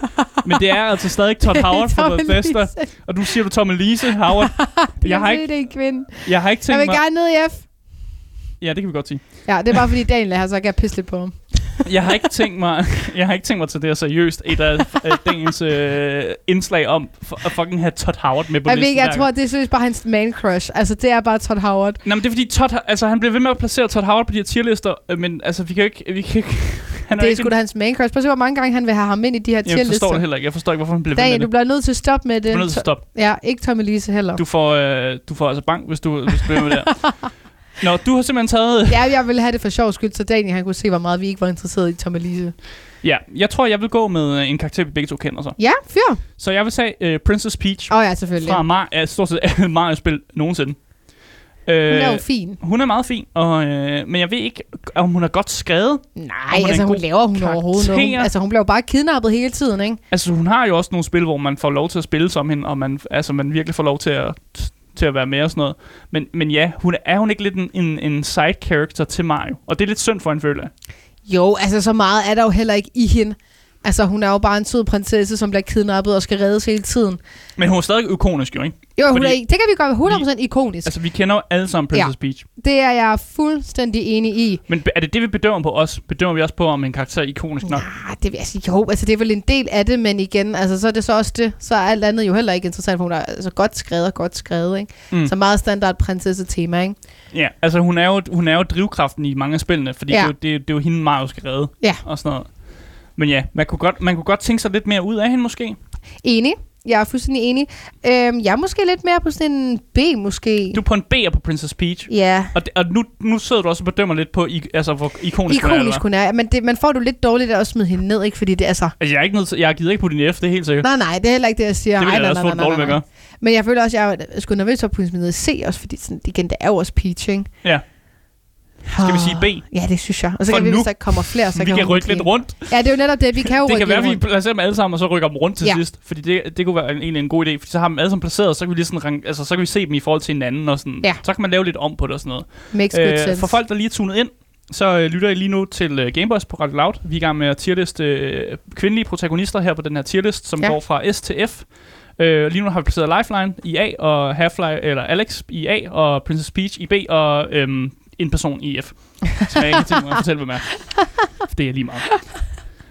Speaker 2: Men det er altså stadig Todd Howard fra Bethesda. Og du siger du Tom Elise Howard. Jeg har ikke,
Speaker 3: Det er en kvinde.
Speaker 2: jeg har ikke
Speaker 3: Jeg
Speaker 2: tænkt
Speaker 3: vil
Speaker 2: mig...
Speaker 3: gerne ned i F.
Speaker 2: Ja, det kan vi godt sige.
Speaker 3: Ja, det er bare fordi Daniel her, så kan jeg pisse lidt på ham.
Speaker 2: Jeg har ikke tænkt mig, jeg har ikke tænkt mig til det seriøst. Et af øh, dagens øh, indslag om f- at fucking have Todd Howard med på
Speaker 3: Jeg ved
Speaker 2: listen.
Speaker 3: ikke, jeg tror, det er seriøst bare hans man crush. Altså, det er bare Todd Howard.
Speaker 2: Nej, men det er fordi Todd, altså han bliver ved med at placere Todd Howard på de her tierlister, øh, men altså vi kan ikke, vi kan ikke, han
Speaker 3: Det er
Speaker 2: ikke
Speaker 3: sgu da hans man crush. Prøv at se, hvor mange gange han vil have ham ind i de her
Speaker 2: Jeg forstår
Speaker 3: tierlister.
Speaker 2: det heller ikke. Jeg forstår ikke, hvorfor han bliver ved med
Speaker 3: du
Speaker 2: det.
Speaker 3: bliver nødt til at stoppe med
Speaker 2: Du
Speaker 3: det.
Speaker 2: er nødt til at stoppe.
Speaker 3: Ja, ikke Tom Elise heller.
Speaker 2: Du får, øh, du får altså bank, hvis du, hvis du bliver med det. Nå, du har simpelthen taget...
Speaker 3: Ja, jeg ville have det for sjov skyld, så Daniel han kunne se, hvor meget vi ikke var interesseret i Tom Elise.
Speaker 2: Ja, jeg tror, jeg vil gå med øh, en karakter, vi begge to kender så.
Speaker 3: Ja, fyr.
Speaker 2: Så jeg vil sige uh, Princess Peach
Speaker 3: Åh oh, ja, selvfølgelig.
Speaker 2: fra Mar- ja, stort set alle Mario-spil nogensinde.
Speaker 3: Hun er jo
Speaker 2: Øh,
Speaker 3: fin.
Speaker 2: hun er meget fin, og, øh, men jeg ved ikke, om hun er godt skrevet.
Speaker 3: Nej,
Speaker 2: hun
Speaker 3: altså hun laver hun overhovedet noget. Hun,
Speaker 2: karakter.
Speaker 3: altså hun bliver jo bare kidnappet hele tiden, ikke?
Speaker 2: Altså, hun har jo også nogle spil, hvor man får lov til at spille som hende, og man, altså, man virkelig får lov til at, til at være med og sådan noget. Men, men ja, hun, er hun ikke lidt en, en, en side character til Mario? Og det er lidt synd for en, føler.
Speaker 3: Jo, altså så meget er der jo heller ikke i hende. Altså hun er jo bare en sød prinsesse, som bliver kidnappet og skal reddes hele tiden.
Speaker 2: Men hun er stadig ikonisk jo, ikke?
Speaker 3: Jo, hun
Speaker 2: Fordi-
Speaker 3: er, det kan vi godt 100% ikonisk.
Speaker 2: Altså, vi kender jo alle sammen Princess ja. Peach.
Speaker 3: Det er jeg fuldstændig enig i.
Speaker 2: Men er det det, vi bedømmer på os? Bedømmer vi også på, om en karakter er ikonisk nok?
Speaker 3: Ja, det vil jeg sige, jo, altså det er vel en del af det, men igen, altså så er det så også det, så er alt andet jo heller ikke interessant, for hun er altså godt skrevet og godt skrevet, ikke?
Speaker 2: Mm.
Speaker 3: Så meget standard prinsesse tema, ikke?
Speaker 2: Ja, altså hun er, jo, hun er jo drivkraften i mange af spillene, fordi ja. Det, er jo- det, det er jo hende, Mario skal redde.
Speaker 3: Ja.
Speaker 2: Og sådan noget. Men ja, man kunne, godt, man kunne godt tænke sig lidt mere ud af hende måske.
Speaker 3: Enig. Jeg er fuldstændig enig. Øhm, jeg er måske lidt mere på sådan en B, måske.
Speaker 2: Du er på en B'er på Princess Peach.
Speaker 3: Ja,
Speaker 2: Og, det, og nu, nu sidder du også og bedømmer lidt på, i, altså, hvor ikonisk, hun er,
Speaker 3: ikonisk hun er. Men det, man får du lidt dårligt at smide hende ned, ikke? Fordi det er altså...
Speaker 2: Altså, jeg er ikke nødt til, jeg gider ikke på din F, det er helt sikkert.
Speaker 3: Nej, nej, det er heller ikke det, jeg siger.
Speaker 2: det vil
Speaker 3: Ej,
Speaker 2: jeg
Speaker 3: nej,
Speaker 2: også
Speaker 3: nej, nej, nej,
Speaker 2: at
Speaker 3: nej.
Speaker 2: gøre.
Speaker 3: Men jeg føler også, at jeg er sgu nervøs for at putte ned C også, fordi sådan, igen, det er jo også Peach, ikke?
Speaker 2: Ja. Skal vi sige B?
Speaker 3: Ja, det synes jeg. Og så
Speaker 2: For
Speaker 3: kan vi,
Speaker 2: nu-
Speaker 3: hvis der kommer flere, så
Speaker 2: vi
Speaker 3: kan
Speaker 2: kan rykke lidt rundt.
Speaker 3: Ja, det er jo netop det. Vi kan jo
Speaker 2: Det
Speaker 3: rykke
Speaker 2: kan være, at vi
Speaker 3: rundt.
Speaker 2: placerer dem alle sammen, og så rykker dem rundt til
Speaker 3: Ja.
Speaker 2: sidst. Fordi det, det kunne være en, egentlig en god idé. Fordi så har dem alle sammen placeret, og så kan vi, lige sådan, altså, så kan vi se dem i forhold til hinanden. Og sådan.
Speaker 3: Ja.
Speaker 2: Så kan man lave lidt om på det og sådan noget.
Speaker 3: Makes good
Speaker 2: Øh,
Speaker 3: sense.
Speaker 2: for folk, der lige er tunet ind, så øh, lytter I lige nu til øh, Gameboys på Radio Loud. Vi er i gang med at tierliste øh, kvindelige protagonister her på den her tierlist, som
Speaker 3: Ja.
Speaker 2: går fra S til F. Øh, lige nu har vi placeret Lifeline i A, og Half-Life, eller Alex i A, og Princess Peach i B, og øhm, en person i F. Som jeg ikke tænkt mig at fortælle, hvem er. For det er lige meget.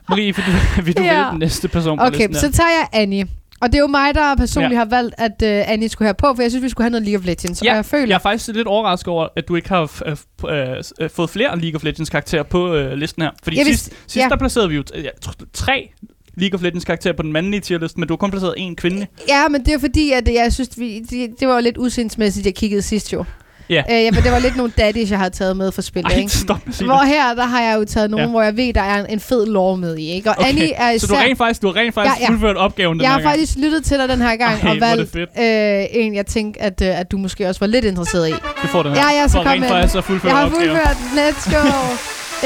Speaker 2: Marie, vil du, vil du
Speaker 3: Ja.
Speaker 2: vælge den næste person på
Speaker 3: Okay,
Speaker 2: listen
Speaker 3: så
Speaker 2: her?
Speaker 3: tager jeg Annie. Og det er jo mig, der personligt
Speaker 2: Ja.
Speaker 3: har valgt, at uh, Annie skulle have på, for jeg synes, vi skulle have noget League of Legends.
Speaker 2: Ja,
Speaker 3: og jeg føler,
Speaker 2: Jeg er faktisk lidt overrasket over, at du ikke har f- f- øh, s- øh, fået flere League of Legends karakterer på øh, listen her. Fordi
Speaker 3: Jeg
Speaker 2: sidst,
Speaker 3: vidste-
Speaker 2: sidst
Speaker 3: ja.
Speaker 2: der placerede vi jo t- ja, tr- tre League of Legends karakterer på den mandlige tierlist, men du har kun placeret én kvinde.
Speaker 3: Ja, men det er fordi, at jeg synes, vi, det, det var jo lidt usindsmæssigt, jeg kiggede sidst jo.
Speaker 2: Ja.
Speaker 3: Øh, ja, men det var lidt nogle daddies, jeg har taget med for spillet,
Speaker 2: Ej,
Speaker 3: ikke?
Speaker 2: stop med
Speaker 3: Hvor her, der har jeg jo taget nogen,
Speaker 2: Ja.
Speaker 3: hvor jeg ved, der er en, en fed lore med i, ikke? Og
Speaker 2: Okay,
Speaker 3: Annie er især...
Speaker 2: Så du har rent faktisk, du har rent faktisk
Speaker 3: Ja, ja.
Speaker 2: fuldført opgaven den
Speaker 3: jeg har
Speaker 2: gang.
Speaker 3: faktisk lyttet til dig den her gang
Speaker 2: Ej,
Speaker 3: og
Speaker 2: er
Speaker 3: valgt øh, en, jeg tænkte, at, øh, at du måske også var lidt interesseret i.
Speaker 2: Du får den her.
Speaker 3: Ja, ja, så kom
Speaker 2: rent
Speaker 3: med
Speaker 2: faktisk at fuldføre
Speaker 3: Jeg har fuldført. Let's go.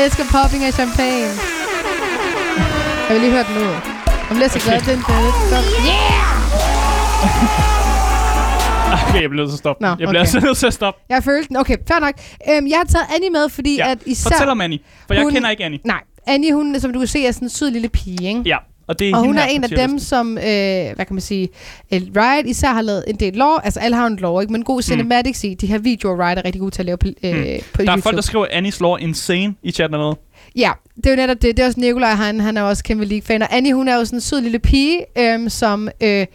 Speaker 3: Elsker popping af champagne. Jeg vil lige høre den nu. Om lidt så glad den der. Yeah!
Speaker 2: Okay, jeg bliver nødt til at stoppe.
Speaker 3: Nå,
Speaker 2: jeg bliver
Speaker 3: okay.
Speaker 2: altså nødt til at stoppe.
Speaker 3: Jeg følte den. Okay, fair nok. Øhm, jeg har taget Annie med, fordi
Speaker 2: Ja,
Speaker 3: at især...
Speaker 2: Fortæl om Annie, for jeg
Speaker 3: Hun-
Speaker 2: kender ikke Annie.
Speaker 3: Nej, Annie, hun, som du kan se, er sådan en sød lille pige, ikke?
Speaker 2: Ja, og det er
Speaker 3: Og hun er en af dem, som, øh, hvad kan man sige, øh, Riot især har lavet en del lore, altså alle har en lore, ikke? men god cinematics i, de her videoer, Riot er rigtig gode til at lave på, øh,
Speaker 2: Mm.
Speaker 3: på
Speaker 2: Der
Speaker 3: YouTube.
Speaker 2: er folk, der skriver Annies lore insane i chatten eller noget.
Speaker 3: Ja, det er jo netop det. Det er også Nikolaj, han, han er også kæmpe League-fan. Og Annie, hun er jo sådan en sød lille pige, øhm, som øh,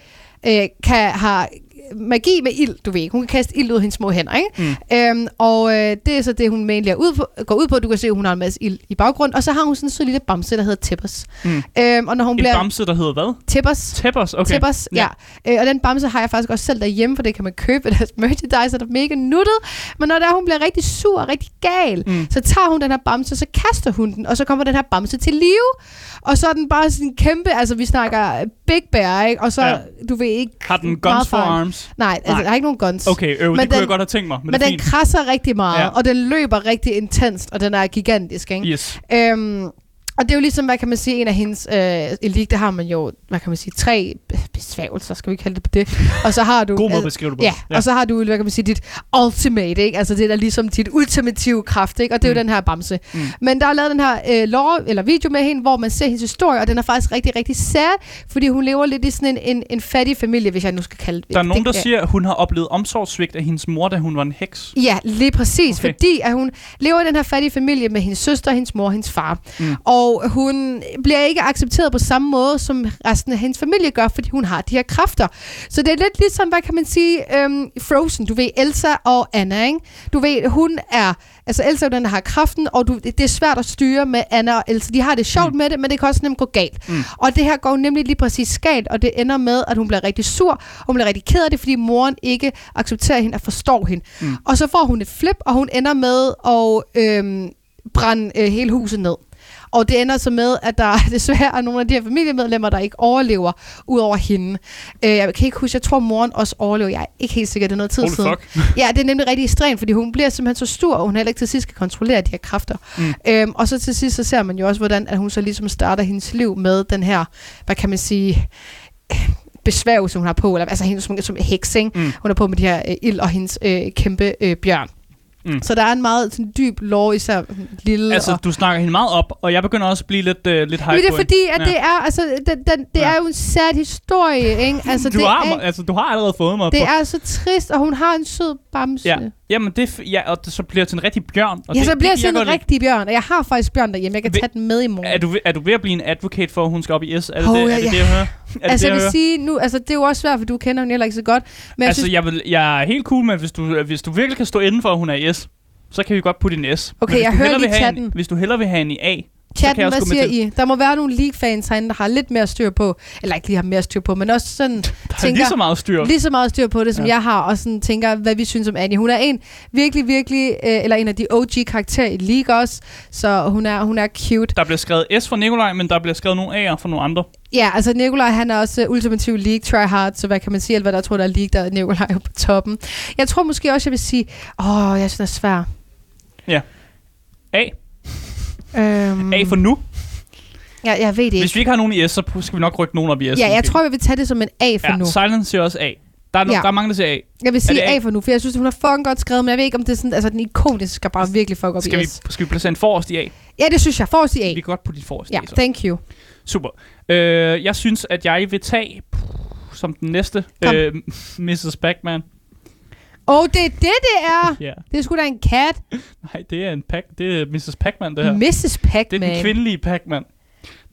Speaker 3: øh, kan, har magi med ild, du ved. Hun kan kaste ild ud af hendes små hænder, ikke?
Speaker 2: Mm.
Speaker 3: Øhm, og øh, det er så det, hun mainly er ud på, går ud på. Du kan se, at hun har en masse ild i baggrund. Og så har hun sådan en sød lille bamse, der hedder Tippers.
Speaker 2: Mm.
Speaker 3: Øhm, og når hun
Speaker 2: En
Speaker 3: bliver...
Speaker 2: bamse, der hedder hvad?
Speaker 3: Tippers.
Speaker 2: Teppers, okay.
Speaker 3: Tippers, ja. ja. Øh, og den bamse har jeg faktisk også selv derhjemme, for det kan man købe i deres merchandise, der er mega nuttet. Men når der hun bliver rigtig sur og rigtig gal,
Speaker 2: mm.
Speaker 3: så tager hun den her bamse, så kaster hun den, og så kommer den her bamse til live. Og så er den bare sådan en kæmpe, altså vi snakker Big Bear, ikke? Og så,
Speaker 2: Ja.
Speaker 3: du ved ikke...
Speaker 2: Har den guns for arms?
Speaker 3: Nej, altså
Speaker 2: Nej.
Speaker 3: der er ikke nogen guns.
Speaker 2: Okay, øh, det
Speaker 3: Men
Speaker 2: kunne
Speaker 3: den-
Speaker 2: jeg godt have tænkt mig, men,
Speaker 3: Men,
Speaker 2: det er
Speaker 3: den krasser rigtig meget,
Speaker 2: ja.
Speaker 3: og den løber rigtig intenst, og den er gigantisk, ikke?
Speaker 2: Yes.
Speaker 3: Øhm, og det er jo ligesom, hvad kan man sige, en af hendes øh, elik, der har man jo, hvad kan man sige, tre besværgelser, skal vi kalde det på det. Og så har du...
Speaker 2: God måde at beskrive det på.
Speaker 3: Ja, ja, og så har du, hvad kan man sige, dit ultimate, ikke? Altså det der ligesom dit ultimative kraft, ikke? Og det er
Speaker 2: Mm.
Speaker 3: jo den her bamse.
Speaker 2: Mm.
Speaker 3: Men der er lavet den her øh, lore, eller video med hende, hvor man ser hendes historie, og den er faktisk rigtig, rigtig sad, fordi hun lever lidt i sådan en, en, en fattig familie, hvis jeg nu skal kalde det.
Speaker 2: Der er nogen, der siger, at hun har oplevet omsorgssvigt af hendes mor, da hun var en heks.
Speaker 3: Ja, lige præcis.
Speaker 2: Okay.
Speaker 3: Fordi at hun lever i den her fattige familie med hendes søster, hendes mor og hendes far.
Speaker 2: Mm.
Speaker 3: Mm. Og hun bliver ikke accepteret på samme måde, som resten af hendes familie gør, fordi hun har de her kræfter. Så det er lidt ligesom, hvad kan man sige, øhm, Frozen. Du ved, Elsa og Anna, ikke? Du ved, hun er... Altså Elsa er den, der har kraften, og du, det er svært at styre med Anna og Elsa. De har det sjovt
Speaker 2: Mm.
Speaker 3: med det, men det kan også nemt gå galt.
Speaker 2: Mm.
Speaker 3: Og det her går nemlig lige præcis galt, og det ender med, at hun bliver rigtig sur, og hun bliver rigtig ked af det, fordi moren ikke accepterer hende og forstår hende.
Speaker 2: Mm.
Speaker 3: Og så får hun et flip, og hun ender med at øhm, brænde øh, hele huset ned. Og det ender så med, at der desværre er nogle af de her familiemedlemmer, der ikke overlever, ud over hende. Øh, jeg kan ikke huske, jeg tror, moren også overlever. Jeg er ikke helt sikker, det er noget tid
Speaker 2: Holy
Speaker 3: siden.
Speaker 2: fuck.
Speaker 3: Ja, det er nemlig rigtig ekstremt, fordi hun bliver simpelthen så stor, og hun heller ikke til sidst kan kontrollere de her kræfter.
Speaker 2: Mm.
Speaker 3: Øhm, og så til sidst, så ser man jo også, hvordan at hun så ligesom starter hendes liv med den her, hvad kan man sige, besværgelse, hun har på, eller altså hende som, som heks, ikke?
Speaker 2: Mm.
Speaker 3: Hun er på med de her øh, ild og hendes øh, kæmpe øh, bjørn.
Speaker 2: Mm.
Speaker 3: Så der er en meget sådan, dyb lore, især lille.
Speaker 2: Altså,
Speaker 3: og,
Speaker 2: du snakker hende meget op, og jeg begynder også at blive lidt, øh, lidt hype
Speaker 3: men det er fordi, at
Speaker 2: Ja.
Speaker 3: det er, altså, den, den, det
Speaker 2: Ja.
Speaker 3: er jo en sad historie, ikke? Altså,
Speaker 2: du,
Speaker 3: det,
Speaker 2: har,
Speaker 3: er,
Speaker 2: altså, du har allerede fået mig
Speaker 3: det
Speaker 2: på.
Speaker 3: er så trist, og hun har en sød bamse.
Speaker 2: Ja. Jamen, det, er ja, og det, så bliver det til en rigtig bjørn. Og
Speaker 3: ja,
Speaker 2: det,
Speaker 3: så bliver
Speaker 2: det,
Speaker 3: jeg sådan en rigtig bjørn, og jeg har faktisk bjørn derhjemme. Jeg kan
Speaker 2: Vil-
Speaker 3: tage den med i morgen.
Speaker 2: Er du, er du ved at blive en advocate for, at hun skal op i S? Er det
Speaker 3: Åh,
Speaker 2: det, er
Speaker 3: ja,
Speaker 2: det,
Speaker 3: ja.
Speaker 2: det, jeg hører? Er
Speaker 3: altså,
Speaker 2: det,
Speaker 3: jeg vil sige nu, altså, det er jo også svært, for du kender hende heller ikke så godt. Men jeg
Speaker 2: Altså,
Speaker 3: synes,
Speaker 2: jeg, vil, jeg er helt cool med, hvis du, hvis du virkelig kan stå inden for, at hun er i S, så kan vi godt putte en S.
Speaker 3: Okay, jeg hører lige
Speaker 2: have en. Hvis du hellere vil have en i A,
Speaker 3: chatten, hvad siger. I? Der må være nogle League-fans herinde, der har lidt mere styr på, eller ikke lige har mere styr på, men også sådan
Speaker 2: Der er
Speaker 3: tænker,
Speaker 2: lige så meget styr.
Speaker 3: lige så meget styr på det, som
Speaker 2: Ja.
Speaker 3: ja. jeg har, og sådan tænker, hvad vi synes om Annie. Hun er en virkelig, virkelig, øh, eller en af de OG-karakterer i League også, så hun er, hun er cute.
Speaker 2: Der bliver skrevet S for Nikolaj, men der bliver skrevet nogle A'er for nogle andre.
Speaker 3: Ja, altså Nikolaj, han er også uh, ultimativ League tryhard, så hvad kan man sige, alt hvad der tror, der er League, der er Nikolaj på toppen. Jeg tror måske også, jeg vil sige, åh, jeg synes, det er svært.
Speaker 2: A.
Speaker 3: Øhm,
Speaker 2: A for nu.
Speaker 3: jeg, jeg ved det ikke.
Speaker 2: Hvis vi ikke har nogen i S, så skal vi nok rykke nogen op i S.
Speaker 3: Ja, jeg tror, jeg vil tage det som en A for
Speaker 2: ja,
Speaker 3: nu.
Speaker 2: Silence siger også A. Der er, no-
Speaker 3: Ja.
Speaker 2: der er mange, der siger A.
Speaker 3: Jeg vil sige
Speaker 2: A?
Speaker 3: For nu, for jeg synes, hun har fucking godt skrevet, men jeg ved ikke, om det er sådan, altså den ikoniske skal bare virkelig fuck op
Speaker 2: Skal
Speaker 3: i
Speaker 2: vi,
Speaker 3: S.
Speaker 2: skal vi placere en forrest i A?
Speaker 3: Ja, det synes jeg. Forrest i A.
Speaker 2: Vi kan godt putte dit forrest
Speaker 3: Ja,
Speaker 2: i A. Så.
Speaker 3: thank you.
Speaker 2: Super. Øh, jeg synes, at jeg vil tage som den næste
Speaker 3: Kom.
Speaker 2: øh, Mrs. Pac-Man.
Speaker 3: Og det er det, det er.
Speaker 2: Ja.
Speaker 3: Det er sgu da en kat.
Speaker 2: Nej, det er en pac det er Mrs. Pac-Man, det her.
Speaker 3: Mrs.
Speaker 2: Det
Speaker 3: Pac-Man.
Speaker 2: er den kvindelige Pac-Man.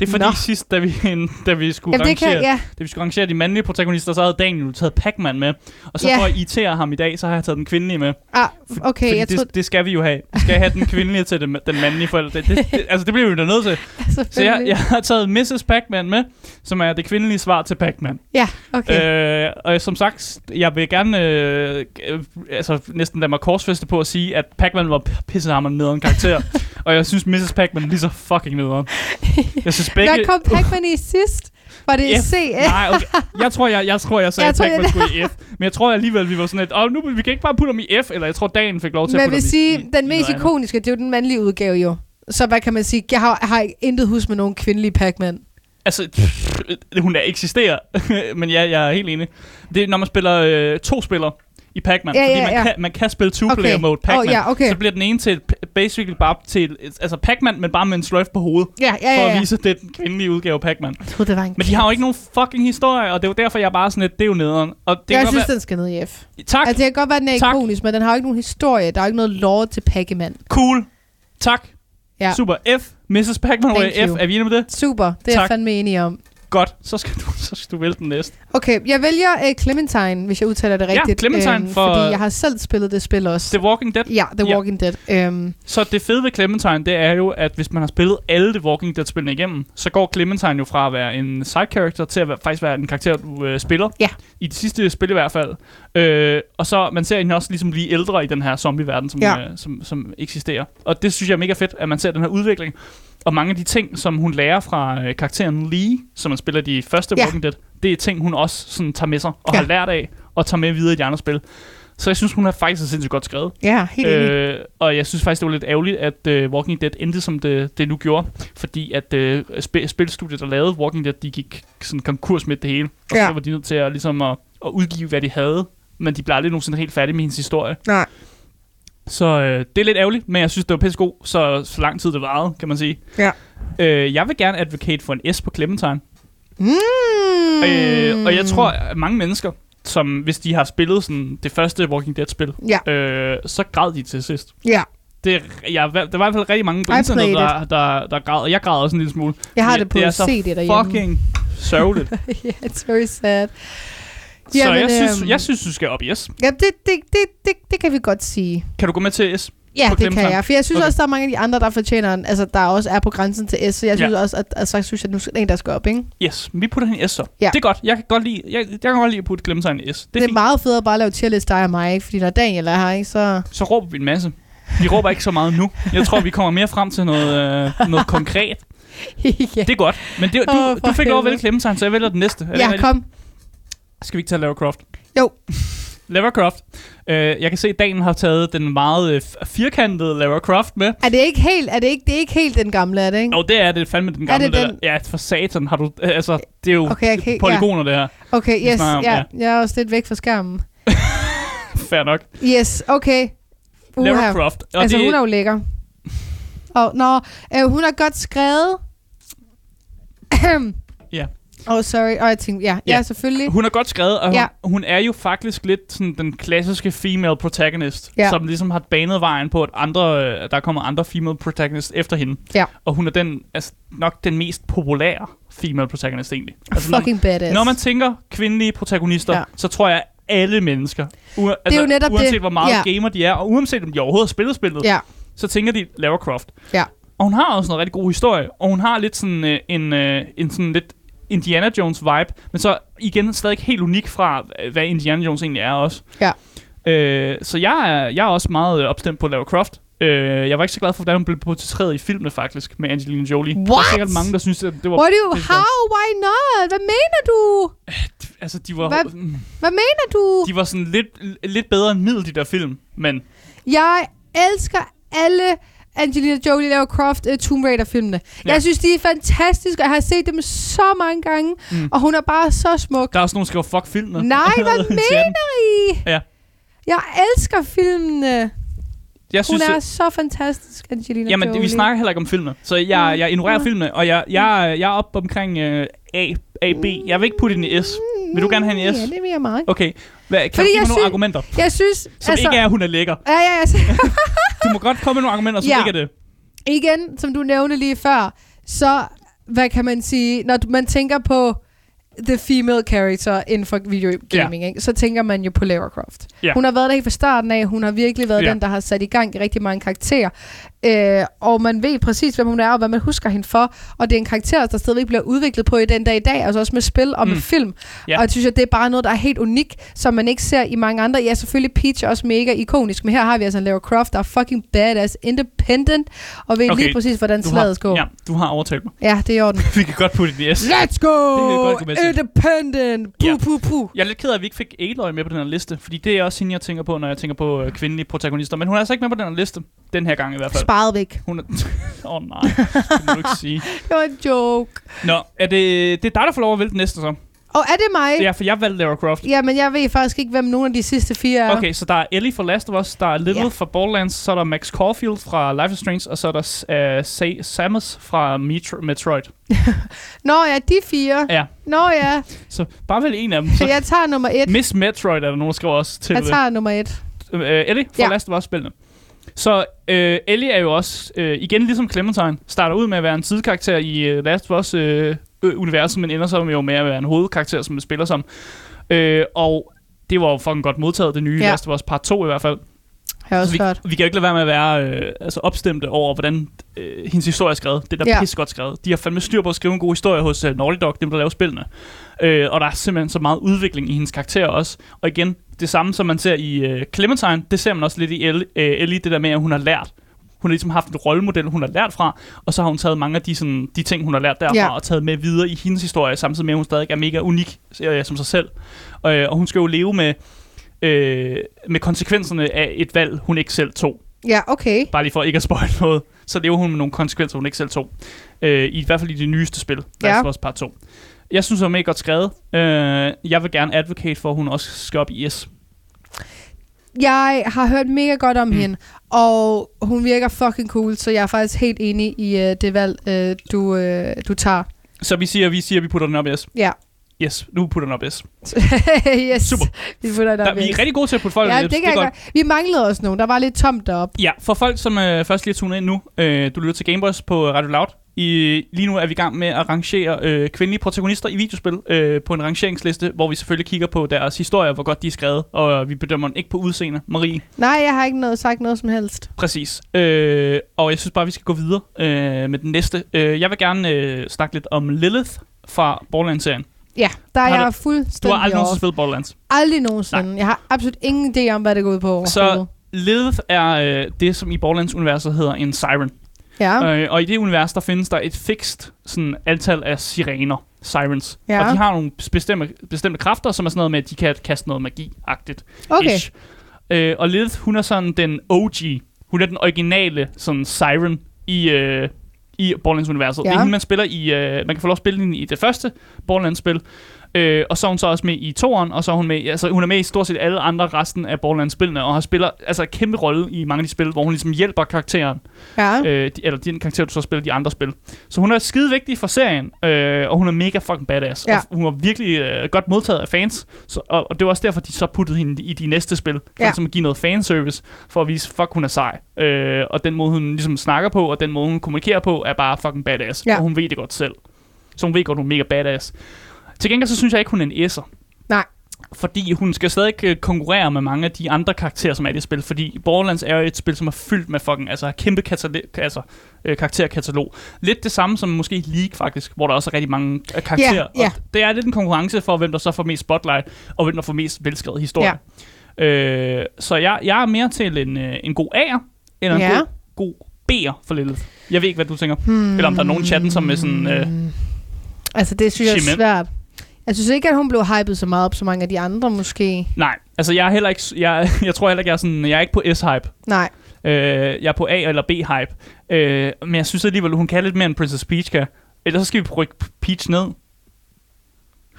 Speaker 2: Det er fordi
Speaker 3: Nå.
Speaker 2: sidst, da vi, da vi skulle
Speaker 3: Jamen, det kan,
Speaker 2: rangere,
Speaker 3: ja.
Speaker 2: da vi skulle rangere de mandlige protagonister, så havde Daniel taget Pac-Man med. Og så
Speaker 3: Ja.
Speaker 2: for at irritere ham i dag, så har jeg taget den kvindelige med.
Speaker 3: Ah, okay,
Speaker 2: fordi
Speaker 3: jeg
Speaker 2: det,
Speaker 3: troede...
Speaker 2: det skal vi jo have. Vi skal have den kvindelige til den, den mandlige forælder. Det, det, det, altså, det bliver vi jo da nødt til. Så jeg, jeg har taget Mrs. Pac-Man med, som er det kvindelige svar til Pac-Man.
Speaker 3: Ja, okay.
Speaker 2: Øh, og som sagt, jeg vil gerne øh, altså, næsten lade mig korsfeste på at sige, at Pac-Man var pissehammerende nederen karakter. og jeg synes, Mrs. Pac-Man er lige så fucking nederen. Jeg synes begge...
Speaker 3: Hvad kom Pac-Man i sidst? Var det
Speaker 2: F.
Speaker 3: C?
Speaker 2: Nej, okay. Jeg tror, jeg, jeg, tror, jeg sagde,
Speaker 3: Jeg tror,
Speaker 2: Pac-Man
Speaker 3: jeg-
Speaker 2: skulle i F. Men jeg tror alligevel, vi var sådan lidt, åh, nu, vi kan ikke bare putte ham i F, eller jeg tror, dagen fik lov til
Speaker 3: Men
Speaker 2: at putte
Speaker 3: vil
Speaker 2: ham
Speaker 3: sige,
Speaker 2: i, i
Speaker 3: den
Speaker 2: noget
Speaker 3: mest ikoniske, det er jo den mandlige udgave jo. Så hvad kan man sige? Jeg har, har intet hus med nogen kvindelige Pac-Man.
Speaker 2: Altså, pff, hun er eksisterer, men ja, jeg er helt enig. Det er, når man spiller øh, to spillere i Pac-Man,
Speaker 3: Ja,
Speaker 2: fordi
Speaker 3: ja,
Speaker 2: man,
Speaker 3: ja.
Speaker 2: Kan, man kan spille two-player
Speaker 3: Okay.
Speaker 2: mode Pac-Man,
Speaker 3: Åh, ja, okay.
Speaker 2: så bliver den ene til, basically bare til, altså Pac-Man, men bare med en sløjf på hovedet,
Speaker 3: Ja, ja,
Speaker 2: for
Speaker 3: ja.
Speaker 2: at
Speaker 3: ja.
Speaker 2: vise, at det er den kvindelige udgave af Pac-Man. Men de har jo ikke nogen fucking historie, og det er jo derfor, jeg er bare sådan lidt, det er jo nederen. Og det
Speaker 3: jeg
Speaker 2: kan
Speaker 3: synes,
Speaker 2: godt
Speaker 3: den skal ned i F.
Speaker 2: være, tak,
Speaker 3: Altså, det kan godt være, den er
Speaker 2: Tak.
Speaker 3: ikonisk, men den har jo ikke nogen historie. Der er jo ikke noget lore til Pac-Man.
Speaker 2: cool, tak,
Speaker 3: Ja.
Speaker 2: super, F, Mrs. Pac-Man F,
Speaker 3: you.
Speaker 2: er vi enige med det?
Speaker 3: Super, det er
Speaker 2: Tak.
Speaker 3: jeg fandme enig om.
Speaker 2: Godt, så skal du, så skal du vælge den næste.
Speaker 3: Okay, jeg vælger uh, Clementine, hvis jeg udtaler det
Speaker 2: Ja,
Speaker 3: rigtigt.
Speaker 2: Clementine
Speaker 3: øhm,
Speaker 2: for-
Speaker 3: Fordi jeg har selv spillet det spil også.
Speaker 2: The Walking Dead.
Speaker 3: Ja, The
Speaker 2: Ja.
Speaker 3: Walking Dead. Um,
Speaker 2: Så det fede ved Clementine, det er jo, at hvis man har spillet alle The Walking Dead-spillene igennem, så går Clementine jo fra at være en side character til at være, faktisk være en karakter, du øh, spiller.
Speaker 3: Ja.
Speaker 2: I de sidste spil i hvert fald. Øh, og så man ser hende også ligesom blive ældre i den her zombie-verden, som,
Speaker 3: Ja.
Speaker 2: øh, som, som eksisterer. Og det synes jeg er mega fedt, at man ser den her udvikling. Og mange af de ting, som hun lærer fra øh, karakteren Lee, som man spiller de første
Speaker 3: Ja.
Speaker 2: Walking Dead, det er ting, hun også sådan, tager med sig og
Speaker 3: Ja.
Speaker 2: har lært af, og tager med videre i de andre spil. Så jeg synes, hun er faktisk er sindssygt godt skrevet.
Speaker 3: ja, helt enig.
Speaker 2: Øh, og jeg synes faktisk, det var lidt ærgerligt, at uh, Walking Dead endte, som det, det nu gjorde. Fordi at uh, sp- spilstudiet, der lavede Walking Dead, de gik sådan konkurs med det hele. Og
Speaker 3: Ja.
Speaker 2: så var de nødt til at, ligesom at, at udgive, hvad de havde. Men de blev aldrig nogensinde helt færdige med hendes historie.
Speaker 3: Nej.
Speaker 2: Så øh, det er lidt ærgerligt, men jeg synes, det var pisse god, så, så lang tid det varede, kan man sige.
Speaker 3: Ja.
Speaker 2: Øh, jeg vil gerne advocate for en S på Clementine.
Speaker 3: Mm.
Speaker 2: Øh, og jeg tror, at mange mennesker, som hvis de har spillet sådan det første Walking Dead-spil,
Speaker 3: Ja,
Speaker 2: øh, så græd de til sidst.
Speaker 3: ja.
Speaker 2: Det, jeg, der var i hvert fald rigtig mange på
Speaker 3: I
Speaker 2: internettet,
Speaker 3: played
Speaker 2: der, der, der græd, og jeg græd også en lille smule.
Speaker 3: Jeg har
Speaker 2: Det-
Speaker 3: på
Speaker 2: det er
Speaker 3: CD derhjemme.
Speaker 2: Fucking sørgeligt.
Speaker 3: yeah, it's very sad.
Speaker 2: Så
Speaker 3: Jamen,
Speaker 2: jeg synes,
Speaker 3: øhm,
Speaker 2: jeg synes, du skal op i S.
Speaker 3: Ja, det, det, det, det, det kan vi godt sige.
Speaker 2: Kan du gå med til S?
Speaker 3: Ja, det kan jeg. For jeg synes
Speaker 2: Okay.
Speaker 3: også, der er mange af de andre, der fortjener en, altså der også er på grænsen til S. Så jeg
Speaker 2: Ja.
Speaker 3: synes også, at, at så synes jeg, at nu skal en, der skal op, ikke?
Speaker 2: Yes, vi putter hende i S så.
Speaker 3: Ja.
Speaker 2: Det er godt. Jeg kan godt lide, jeg, jeg kan godt lide at putte Clementine i S. Det
Speaker 3: Det
Speaker 2: er,
Speaker 3: er,
Speaker 2: fint.
Speaker 3: meget federe at bare lave tierlist dig og mig, ikke? Fordi når Daniel er her, ikke, så...
Speaker 2: Så råber vi en masse. Vi råber ikke så meget nu. Jeg tror, vi kommer mere frem til noget, øh, noget konkret.
Speaker 3: ja,
Speaker 2: Det er godt. Men det, du,
Speaker 3: Åh,
Speaker 2: du fik lov at vælge. Clementine, så jeg vælger den næste. Er det
Speaker 3: ja
Speaker 2: rigtigt?
Speaker 3: kom.
Speaker 2: Skal vi ikke tage Lara Croft?
Speaker 3: Jo.
Speaker 2: Lara Croft. Øh, jeg kan se, at Daniel har taget den meget øh, firkantede Lara Croft med.
Speaker 3: Er det ikke helt, er det ikke, det er ikke helt den gamle, er det ikke?
Speaker 2: Og det er det fandme den gamle.
Speaker 3: det den?
Speaker 2: Der. Ja, for satan har du... øh, Altså, det er jo
Speaker 3: Okay, ikke-
Speaker 2: polygoner, det her.
Speaker 3: Okay, yes,
Speaker 2: om,
Speaker 3: ja,
Speaker 2: ja.
Speaker 3: jeg er også lidt væk fra skærmen.
Speaker 2: Fair nok.
Speaker 3: Yes, okay. Uha.
Speaker 2: Croft. Og
Speaker 3: Altså,
Speaker 2: det,
Speaker 3: hun er jo lækker. Og, nå, øh, hun er godt skrevet. Åh, oh, sorry. Og jeg tænkte, ja, ja,
Speaker 2: Ja.
Speaker 3: selvfølgelig.
Speaker 2: hun er godt skrevet, og hun,
Speaker 3: Ja.
Speaker 2: hun er jo faktisk lidt sådan den klassiske female protagonist,
Speaker 3: Ja.
Speaker 2: som ligesom har banet vejen på, at andre, øh, der kommer andre female protagonists efter hende.
Speaker 3: Ja.
Speaker 2: Og hun er den, altså, nok den mest populære female protagonist egentlig. Altså, når,
Speaker 3: Fucking badass.
Speaker 2: når man tænker kvindelige protagonister,
Speaker 3: Ja.
Speaker 2: så tror jeg, alle mennesker, u- altså,
Speaker 3: jo netop
Speaker 2: uanset
Speaker 3: det.
Speaker 2: hvor meget
Speaker 3: Ja.
Speaker 2: gamer de er, og uanset om de overhovedet har spillet spillet,
Speaker 3: Ja,
Speaker 2: så tænker de Lara Croft.
Speaker 3: Ja.
Speaker 2: Og hun har også en rigtig god historie, og hun har lidt sådan øh, en, øh, en sådan lidt Indiana Jones vibe, men så igen stadig helt unik fra, øh, hvad Indiana Jones egentlig er også.
Speaker 3: Ja.
Speaker 2: Øh, så jeg er, jeg er også meget øh, opstemt på Lara Croft. Øh, jeg var ikke så glad for, hvordan hun blev portrætteret i filmene faktisk, med Angelina Jolie. Der er
Speaker 3: What?
Speaker 2: sikkert mange, der synes, at det var...
Speaker 3: What do you, how, why not? Hvad mener du?
Speaker 2: Altså, de var,
Speaker 3: Hvad?
Speaker 2: mm,
Speaker 3: Hvad mener du?
Speaker 2: de var sådan lidt, lidt bedre end middel, de der film, men...
Speaker 3: Jeg elsker alle Angelina Jolie, Lara Croft, uh, Tomb Raider-filmene. Ja.
Speaker 2: Ja.
Speaker 3: Jeg synes, de er fantastiske, og jeg har set dem så mange gange,
Speaker 2: Mm.
Speaker 3: og hun er bare så smuk.
Speaker 2: Der er også nogen, der skriver, fuck filmene.
Speaker 3: Nej, hvad mener I?
Speaker 2: Ja.
Speaker 3: Jeg elsker filmene.
Speaker 2: Jeg
Speaker 3: Hun
Speaker 2: synes,
Speaker 3: er
Speaker 2: at-
Speaker 3: så fantastisk, Angelina
Speaker 2: Jamen,
Speaker 3: Jolie.
Speaker 2: vi snakker heller ikke om filmene, så jeg,
Speaker 3: Mm.
Speaker 2: jeg ignorerer
Speaker 3: Mm.
Speaker 2: filmene, og jeg, jeg, jeg er oppe omkring uh, A, A, B. Jeg vil ikke putte den i S. Vil du gerne have en S?
Speaker 3: Ja, det vil jeg meget.
Speaker 2: Okay, Hvad, kan
Speaker 3: Fordi
Speaker 2: du give mig nogle argumenter,
Speaker 3: Jeg synes,
Speaker 2: som altså, ikke er, at hun er lækker?
Speaker 3: Ja, ja, altså,
Speaker 2: Du må godt komme med nogle argumenter, som
Speaker 3: Ja.
Speaker 2: ikke er det.
Speaker 3: igen, som du nævnte lige før, så, hvad kan man sige, når man tænker på the female character inden for videogaming, ja. ikke? så tænker man jo på Lara Croft.
Speaker 2: Ja.
Speaker 3: Hun har været der helt fra starten af, hun har virkelig været
Speaker 2: Ja.
Speaker 3: den, der har sat i gang i rigtig mange karakterer. Øh, og man ved præcis, hvem hun er, og hvad man husker hende for. Og det er en karakter, der stadigvæk bliver udviklet på i den dag i dag, altså også med spil og med
Speaker 2: Mm.
Speaker 3: film.
Speaker 2: Ja.
Speaker 3: Og jeg synes, at det er bare noget, der er helt unik, som man ikke ser i mange andre. Ja, selvfølgelig Peach er også mega ikonisk, men her har vi altså en Lara Croft, der er fucking badass, independent, og ved okay. Lige præcis, hvordan slaget
Speaker 2: har,
Speaker 3: skal gå.
Speaker 2: ja, du har overtalt mig.
Speaker 3: Ja, det er i orden.
Speaker 2: Vi kan godt putte den i S.
Speaker 3: Let's
Speaker 2: Det kan
Speaker 3: go!
Speaker 2: godt gå med.
Speaker 3: Independent! Puh,
Speaker 2: Ja.
Speaker 3: puh, puh.
Speaker 2: Jeg er lidt ked af, at vi ikke fik Aloy med på den her liste, fordi det er også hende, jeg tænker på, når jeg tænker på øh, kvindelige protagonister. Men hun er altså ikke med på den her liste, den her gang i hvert fald.
Speaker 3: Sparet væk.
Speaker 2: Hun er... Åh oh, nej, det må du ikke sige.
Speaker 3: Det var en joke.
Speaker 2: Nå, er det, det er dig, der får lov at vælge den næste så?
Speaker 3: Og er det mig?
Speaker 2: Ja, for jeg valgte Lara Croft.
Speaker 3: Ja, men jeg ved faktisk ikke, hvem nogle af de sidste fire er.
Speaker 2: Okay, så der er Ellie fra Last of Us, der er Little
Speaker 3: Ja.
Speaker 2: fra Borderlands, så er der Max Caulfield fra Life is Strange, og så er der uh, Sa- Samus fra Metro- Metroid.
Speaker 3: Nå ja, de fire.
Speaker 2: Ja,
Speaker 3: Nå ja,
Speaker 2: så bare vælg en af dem.
Speaker 3: så jeg tager nummer et.
Speaker 2: Miss Metroid er der nogen, der skriver også til
Speaker 3: Jeg
Speaker 2: det.
Speaker 3: tager nummer et.
Speaker 2: Uh, Ellie fra
Speaker 3: Ja.
Speaker 2: Last of Us spillene. Så uh, Ellie er jo også, uh, igen ligesom Clementine, starter ud med at være en sidekarakter i uh, Last of Us uh, øh, universet, men ender så jo med at være en hovedkarakter, som man spiller som. Øh, og det var jo fucking godt modtaget, det nye
Speaker 3: Ja.
Speaker 2: Last of Us Part 2 i hvert fald.
Speaker 3: Har jeg også
Speaker 2: vi,
Speaker 3: hørt.
Speaker 2: vi kan jo ikke lade være med at være øh, altså opstemte over, hvordan øh, hendes historie er skrevet. Det er da
Speaker 3: Ja.
Speaker 2: godt skrevet. De har fandme styr på at skrive en god historie hos øh, Naughty Dog, dem der laver spillene. Øh, og der er simpelthen så meget udvikling i hendes karakter også. Og igen, det samme som man ser i øh, Clementine, det ser man også lidt i Ellie, øh, Ellie, det der med, at hun har lært. Hun har ligesom haft en rollemodel, hun har lært fra, og så har hun taget mange af de, sådan, de ting, hun har lært derfra,
Speaker 3: Ja.
Speaker 2: og taget med videre i hendes historie, samtidig med, at hun stadig er mega unik øh, som sig selv. Øh, og hun skal jo leve med, øh, med konsekvenserne af et valg, hun ikke selv tog.
Speaker 3: Ja, okay.
Speaker 2: Bare lige for ikke at spoil noget, så lever hun med nogle konsekvenser, hun ikke selv tog. Øh, I hvert fald i det nyeste spil, Last of Us Part 2. Jeg synes, det var mega godt skrevet. Øh, jeg vil gerne advocate for, at hun også skal op i S.
Speaker 3: Jeg har hørt mega godt om
Speaker 2: Mm.
Speaker 3: hende, og hun virker fucking cool, så jeg er faktisk helt enig i uh, det valg, uh, du, uh, du tager.
Speaker 2: Så vi siger, vi siger, vi putter den op i S.
Speaker 3: Ja.
Speaker 2: Yes, nu putter den op i S.
Speaker 3: yes.
Speaker 2: Super.
Speaker 3: Vi putter det
Speaker 2: Der,
Speaker 3: op.
Speaker 2: vi er
Speaker 3: yes.
Speaker 2: rigtig gode til at putte folk
Speaker 3: Ja,
Speaker 2: i
Speaker 3: det kan jeg godt. Vi manglede også nogen. Der var lidt tomt deroppe.
Speaker 2: Ja, for folk, som øh, først lige er tunet ind nu, øh, du lytter til Gameboys på Radio Loud. I, lige nu er vi i gang med at rangere øh, kvindelige protagonister i videospil øh, på en rangeringsliste, hvor vi selvfølgelig kigger på deres historier, hvor godt de er skrevet, og vi bedømmer den ikke på udseende. Marie,
Speaker 3: Nej, jeg har ikke noget, sagt noget som helst.
Speaker 2: Præcis. Øh, og jeg synes bare, vi skal gå videre øh, med den næste. Øh, jeg vil gerne øh, snakke lidt om Lilith fra Borderlands-serien.
Speaker 3: Ja, der er
Speaker 2: Har
Speaker 3: jeg
Speaker 2: Du
Speaker 3: fuldstændig
Speaker 2: har aldrig nogensinde spillet Borderlands.
Speaker 3: Aldrig nogensinde. Jeg har absolut ingen idé om, hvad det går ud på
Speaker 2: Så-. Lilith er øh, det, som i Borderlands-universet hedder en siren.
Speaker 3: Ja.
Speaker 2: Øh, og i det univers, der findes der et fikst sådan, antal af sirener, sirens.
Speaker 3: Ja.
Speaker 2: Og de har nogle bestemte, bestemte kræfter, som er sådan noget med, at de kan kaste noget magi-agtigt.
Speaker 3: Okay.
Speaker 2: Ish. Øh, og Lilith, hun er sådan den OG. Hun er den originale sådan siren i, øh, i Borderlands-universet.
Speaker 3: Ja.
Speaker 2: Hende, man spiller i... Øh, man kan få lov at spille hende i det første Borderlands-spil. Øh, og så er hun så også med i toeren, og så er hun med, altså hun er med i stort set alle andre resten af Borderlands-spillene, og har spiller altså en kæmpe rolle i mange af de spil, hvor hun ligesom hjælper karakteren
Speaker 3: Ja.
Speaker 2: øh, de, eller den karakter, du så spiller de andre spil. Så hun er skide vigtig for serien, øh, og hun er mega fucking badass.
Speaker 3: Ja.
Speaker 2: Og hun var virkelig øh, godt modtaget af fans, så, og, og det var også derfor, de så puttede hende i de næste spil, for
Speaker 3: ja.
Speaker 2: ligesom at give noget fanservice, for at vise, fuck, hun er sej. Øh, og den måde, hun ligesom snakker på, og den måde, hun kommunikerer på, er bare fucking badass.
Speaker 3: Ja.
Speaker 2: Og hun ved det godt selv. Så hun ved godt, hun er mega badass. Til gengæld så synes jeg ikke, hun er en S'er.
Speaker 3: Nej.
Speaker 2: Fordi hun skal stadig øh, konkurrere med mange af de andre karakterer, som er i det spil. Fordi Borderlands er jo et spil, som er fyldt med fucking altså, kæmpe katalog, altså, øh, karakterkatalog. Lidt det samme som måske League faktisk, hvor der også er rigtig mange øh, karakterer.
Speaker 3: Ja, ja.
Speaker 2: Og det er lidt en konkurrence for, hvem der så får mest spotlight, og hvem der får mest velskrevet historie. Ja. Øh, så jeg, jeg er mere til en, øh, en god A'er, eller en
Speaker 3: Ja.
Speaker 2: god, god B'er for Lilith. Jeg ved ikke, hvad du tænker. Hmm. Eller om der er nogen i chatten, som er sådan... Øh,
Speaker 3: Altså, det synes jeg er svært. Jeg synes ikke, at hun blev hypet så meget op, som mange af de andre måske.
Speaker 2: nej, altså jeg er heller ikke... Jeg, jeg tror heller ikke, jeg er sådan... Jeg er ikke på S-hype.
Speaker 3: Nej.
Speaker 2: Øh, jeg er på A- eller B-hype. Øh, men jeg synes alligevel, hun kan lidt mere end Princess Peach kan. Ellers så skal vi rykke Peach ned.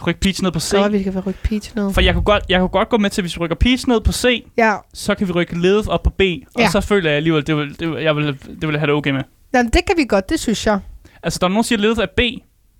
Speaker 2: Rykke Peach ned på C.
Speaker 3: Godt, vi kan rykke Peach ned.
Speaker 2: For jeg kunne, godt, jeg kunne godt gå med til, hvis vi rykker Peach ned på C,
Speaker 3: Ja.
Speaker 2: så kan vi rykke Lilith op på B. Og
Speaker 3: Ja.
Speaker 2: så føler jeg alligevel, det vil, det vil, jeg vil, det vil jeg have det okay med.
Speaker 3: Jamen, det kan vi godt, det synes jeg.
Speaker 2: Altså, der er nogen, der siger, at Lilith er B,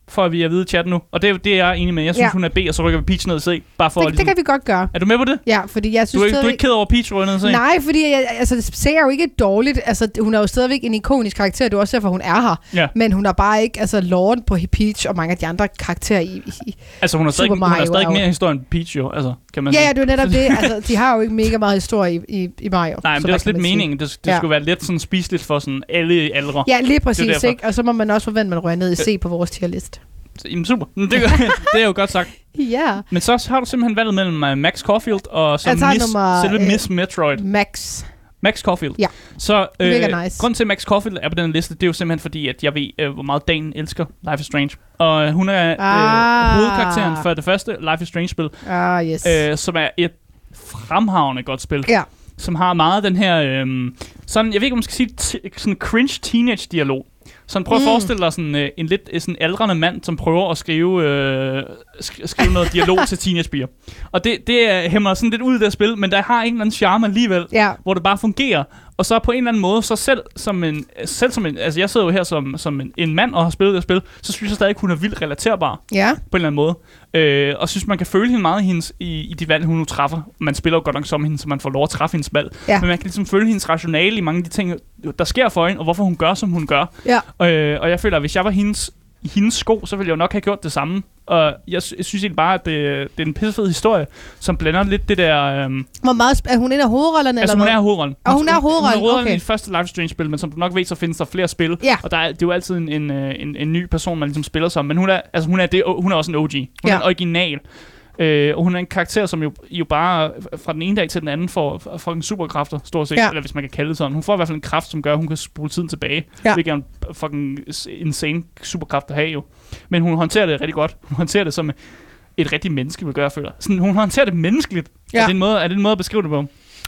Speaker 2: for at vi er vide i chatten nu. Og det, er- det er jeg enig med. Jeg synes,
Speaker 3: Ja.
Speaker 2: hun er B, og så rykker vi Peach ned i C. Bare for
Speaker 3: Det,
Speaker 2: at,
Speaker 3: det
Speaker 2: ligesom,
Speaker 3: kan vi godt gøre.
Speaker 2: Er du med på det?
Speaker 3: Ja, fordi jeg
Speaker 2: Du
Speaker 3: synes
Speaker 2: er, ikke, du er
Speaker 3: stadigvæk-
Speaker 2: ikke ked over Peach rykker ned i C?
Speaker 3: Nej, fordi jeg, altså, C er jo ikke dårligt. Altså, hun er jo stadigvæk en ikonisk karakter. Det er også derfor, hun er her.
Speaker 2: Ja.
Speaker 3: Men hun er bare ikke altså, lorden på Peach og mange af de andre karakterer i... i
Speaker 2: Altså, hun har stadig,
Speaker 3: Super
Speaker 2: hun har
Speaker 3: Mario
Speaker 2: stadig
Speaker 3: er
Speaker 2: mere historie end Peach, jo. Altså, kan man
Speaker 3: ja, ja, det er netop det. Altså, de har jo ikke mega meget historie i, i, i Mario.
Speaker 2: Nej, men det er også lidt meningen. Det, det
Speaker 3: Ja.
Speaker 2: skulle være lidt sådan spiseligt for sådan alle aldre.
Speaker 3: Ja, lige præcis, ikke? Og så må man også forvente, at man rører ned i C på vores tierlist.
Speaker 2: Jamen, super. Det, det er jo godt sagt.
Speaker 3: Ja.
Speaker 2: Men så har du simpelthen valget mellem uh, Max Caulfield og så Miss,
Speaker 3: nummer,
Speaker 2: selve
Speaker 3: øh,
Speaker 2: Miss Metroid.
Speaker 3: Max.
Speaker 2: Max Caulfield.
Speaker 3: Ja.
Speaker 2: Så øh,
Speaker 3: Mega nice.
Speaker 2: grund til, at Max Caulfield er på den liste, det er jo simpelthen fordi, at jeg ved, øh, hvor meget Dan elsker Life is Strange. Og øh, hun er øh,
Speaker 3: Ah.
Speaker 2: hovedkarakteren for det første Life is Strange-spil,
Speaker 3: Ah, yes.
Speaker 2: øh, som er et fremragende godt spil.
Speaker 3: Ja.
Speaker 2: Som har meget den her, øh, sådan, jeg ved ikke, om man skal sige, sådan cringe teenage-dialog. Sådan prøv at
Speaker 3: Mm.
Speaker 2: forestille dig sådan øh, en lidt øh, sådan aldrende mand, som prøver at skrive, øh, sk- skrive noget dialog til teenagepiger. Og det, det hæmmer sådan lidt ud af det spil, men der har en eller anden charme alligevel,
Speaker 3: Ja.
Speaker 2: hvor det bare fungerer. Og så på en eller anden måde, så selv som en, selv som en altså jeg sidder jo her som, som en, en mand og har spillet det spil, så synes jeg stadig, at hun er vildt relaterbar
Speaker 3: Ja.
Speaker 2: på en eller anden måde. Øh, og synes, man kan føle hende meget i, hendes, i, i de valg, hun nu træffer. Man spiller jo godt nok som hende, så man får lov at træffe hendes valg.
Speaker 3: Ja.
Speaker 2: Men man kan ligesom føle hendes rationale i mange af de ting, der sker for hende, og hvorfor hun gør, som hun gør.
Speaker 3: Ja.
Speaker 2: Øh, og jeg føler, at hvis jeg var hendes i hendes sko, så ville jeg jo nok have gjort det samme. Og jeg, sy- jeg synes egentlig bare, at det, det er en pissefed historie, som blander lidt det der... Øhm,
Speaker 3: Hvor meget sp- er hun en af hovedrollerne?
Speaker 2: altså,
Speaker 3: eller
Speaker 2: hun
Speaker 3: hvad?
Speaker 2: er hovedrollen.
Speaker 3: Og hun er hovedrollen,
Speaker 2: Hun er hovedrollen
Speaker 3: okay.
Speaker 2: i det første Life is Strange-spil, men som du nok ved, så findes der flere spil.
Speaker 3: Ja.
Speaker 2: Og der er, det er jo altid en, en, øh, en, en ny person, man ligesom spiller som. Men hun er, altså, hun er, det, hun er også en OG. Hun
Speaker 3: Ja.
Speaker 2: er en original. Øh, og hun er en karakter, som jo, jo bare fra den ene dag til den anden får, en superkræfter, stort set.
Speaker 3: Ja.
Speaker 2: Eller hvis man kan kalde det sådan. Hun får i hvert fald en kraft, som gør, at hun kan spole tiden tilbage.
Speaker 3: Ja.
Speaker 2: Hvilket er en fucking insane superkraft at have jo. Men hun håndterer det rigtig godt. Hun håndterer det som et rigtigt menneske vil gøre, føler. Sådan, hun håndterer det menneskeligt. Ja.
Speaker 3: Ja.
Speaker 2: Er, det en måde, er det en måde at beskrive det på?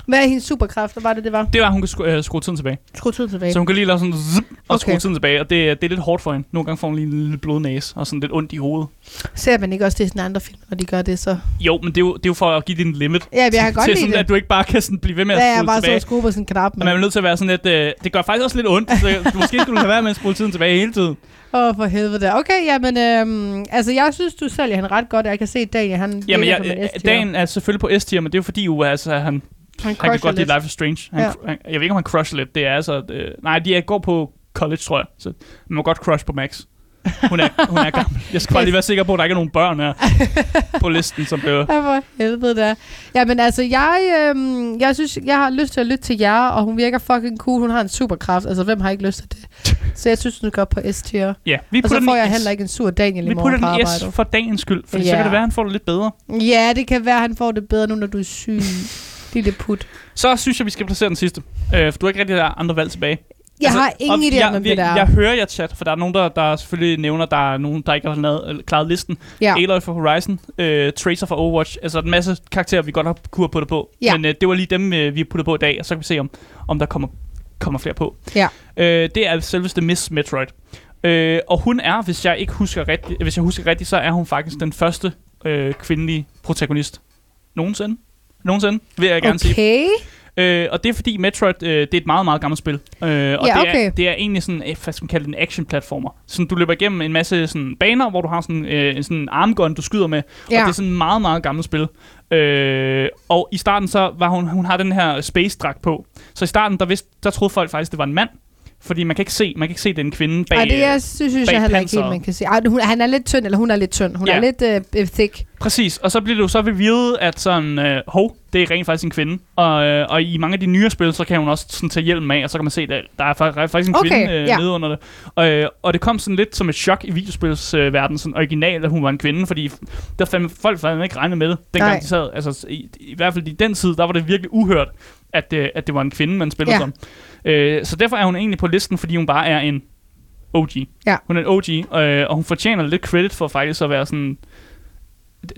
Speaker 3: Hvad er hendes superkræfter? Var det, det var?
Speaker 2: Det var, at hun kan skrue, øh, skrue tiden tilbage.
Speaker 3: Skru tiden tilbage.
Speaker 2: Så hun kan lige lave sådan zip, og
Speaker 3: Okay.
Speaker 2: skrue tiden tilbage, og det, det er lidt hårdt for hende. Nogle gange får hun lige en lille blodnæse, og sådan lidt ondt i hovedet.
Speaker 3: Ser man ikke også det i sådan andre film, når de gør det så?
Speaker 2: Jo, men det er jo, det er jo for at give din limit.
Speaker 3: Ja, men jeg kan godt
Speaker 2: til
Speaker 3: lide
Speaker 2: sådan,
Speaker 3: det.
Speaker 2: at du ikke bare kan sådan blive ved med at
Speaker 3: Ja, jeg
Speaker 2: spole
Speaker 3: bare så
Speaker 2: tilbage.
Speaker 3: og skrue på sådan en knap.
Speaker 2: Og man er nødt til at være sådan lidt... Øh, det gør faktisk også lidt ondt, så måske skulle du have været med at spole tiden tilbage hele tiden.
Speaker 3: Åh, for helvede da. Okay, jamen, øhm, altså jeg synes, du sælger han ret godt. Jeg kan se, at Daniel, han
Speaker 2: Jamen,
Speaker 3: virker
Speaker 2: jeg, jeg,
Speaker 3: S-tier.
Speaker 2: dagen er selvfølgelig på S-tier, men det er jo fordi, jo, altså, han,
Speaker 3: han,
Speaker 2: han kan godt lide. Life is Strange. Han,
Speaker 3: Ja.
Speaker 2: ja. han, jeg ved ikke, om han crusher lidt. Det er altså... Øh, nej, de er, går på college, tror jeg. Så man må godt crush på Max. Hun er, hun er gammel. Jeg skal bare lige være sikker på, at der ikke er nogen børn her på listen, som bliver...
Speaker 3: Ja, for helvede da. Jamen altså, jeg, øhm, jeg synes, jeg har lyst til at lytte til jer, og hun virker fucking cool. Hun har en superkraft. Altså, hvem har ikke lyst til det? Så jeg synes, hun går på S-tier.
Speaker 2: Ja, vi
Speaker 3: Og
Speaker 2: putter
Speaker 3: så får jeg
Speaker 2: S.
Speaker 3: heller ikke en sur Daniel i
Speaker 2: Vi
Speaker 3: morgen
Speaker 2: putter
Speaker 3: på
Speaker 2: den S for dagens skyld, for så
Speaker 3: Ja.
Speaker 2: kan det være, at han får det lidt bedre.
Speaker 3: Ja, det kan være, at han får det bedre nu, når du er syg. Lille put.
Speaker 2: Så synes jeg, vi skal placere den sidste. Øh, for du har ikke rigtig der andre valg tilbage.
Speaker 3: Jeg har ingen idé om, det er.
Speaker 2: Jeg, jeg hører jer chat, for der er nogen, der, der selvfølgelig nævner, der er nogen, der ikke har lavet, klaret listen.
Speaker 3: Ja.
Speaker 2: Aloy for Horizon, øh, Tracer for Overwatch, altså en masse karakterer, vi godt har kunne have puttet på.
Speaker 3: Ja.
Speaker 2: Men øh, det var lige dem, øh, vi har puttet på i dag, og så kan vi se, om, om der kommer, kommer flere på.
Speaker 3: Ja.
Speaker 2: Øh, det er selveste Miss Metroid. Øh, og hun er, hvis jeg ikke husker rigtigt, hvis jeg husker rigtigt, så er hun faktisk den første øh, kvindelige protagonist nogensinde. Nogensinde, vil jeg gerne sige.
Speaker 3: Okay.
Speaker 2: Øh, og det er fordi Metroid, øh, det er et meget, meget gammelt spil. Øh, og
Speaker 3: Ja,
Speaker 2: det,
Speaker 3: okay.
Speaker 2: er, det er egentlig sådan, øh, hvad skal man kalde det, en action-platformer. Sådan, du løber igennem en masse sådan, baner, hvor du har sådan, øh, en sådan armgun, du skyder med. Ja.
Speaker 3: Ja.
Speaker 2: Og det er sådan et meget, meget gammelt spil. Øh, og i starten så var hun, hun har den her space-dragt på. Så i starten, der, vidste, der troede folk faktisk, det var en mand. Fordi man kan ikke se, man kan ikke se, det er en kvinde bag.
Speaker 3: Ej, det
Speaker 2: øh,
Speaker 3: jeg synes,
Speaker 2: bag
Speaker 3: jeg heller ikke helt, man kan sige. Ej, hun, han er lidt tynd, eller hun er lidt tynd. Hun
Speaker 2: Ja.
Speaker 3: er lidt uh, thick.
Speaker 2: Præcis, og så bliver det jo så revealet, at sådan, øh, hov, det er rent faktisk en kvinde. Og, øh, og i mange af de nyere spil, så kan hun også sådan tage hjelmen af, og så kan man se, at der er fa- faktisk en
Speaker 3: Okay,
Speaker 2: kvinde øh,
Speaker 3: ja.
Speaker 2: nede under det. Og, øh, og det kom sådan lidt som et chok i videospilsverdenen, øh, sådan originalt, at hun var en kvinde, fordi der fandme, folk fandme ikke regnet med det, dengang
Speaker 3: Nej.
Speaker 2: de sad. Altså, i, i, hvert fald i den tid, der var det virkelig uhørt, at, øh, at det var en kvinde, man spillede
Speaker 3: Ja.
Speaker 2: som. Øh, så derfor er hun egentlig på listen, fordi hun bare er en OG.
Speaker 3: Ja.
Speaker 2: Hun er en OG, øh, og hun fortjener lidt credit for faktisk at være sådan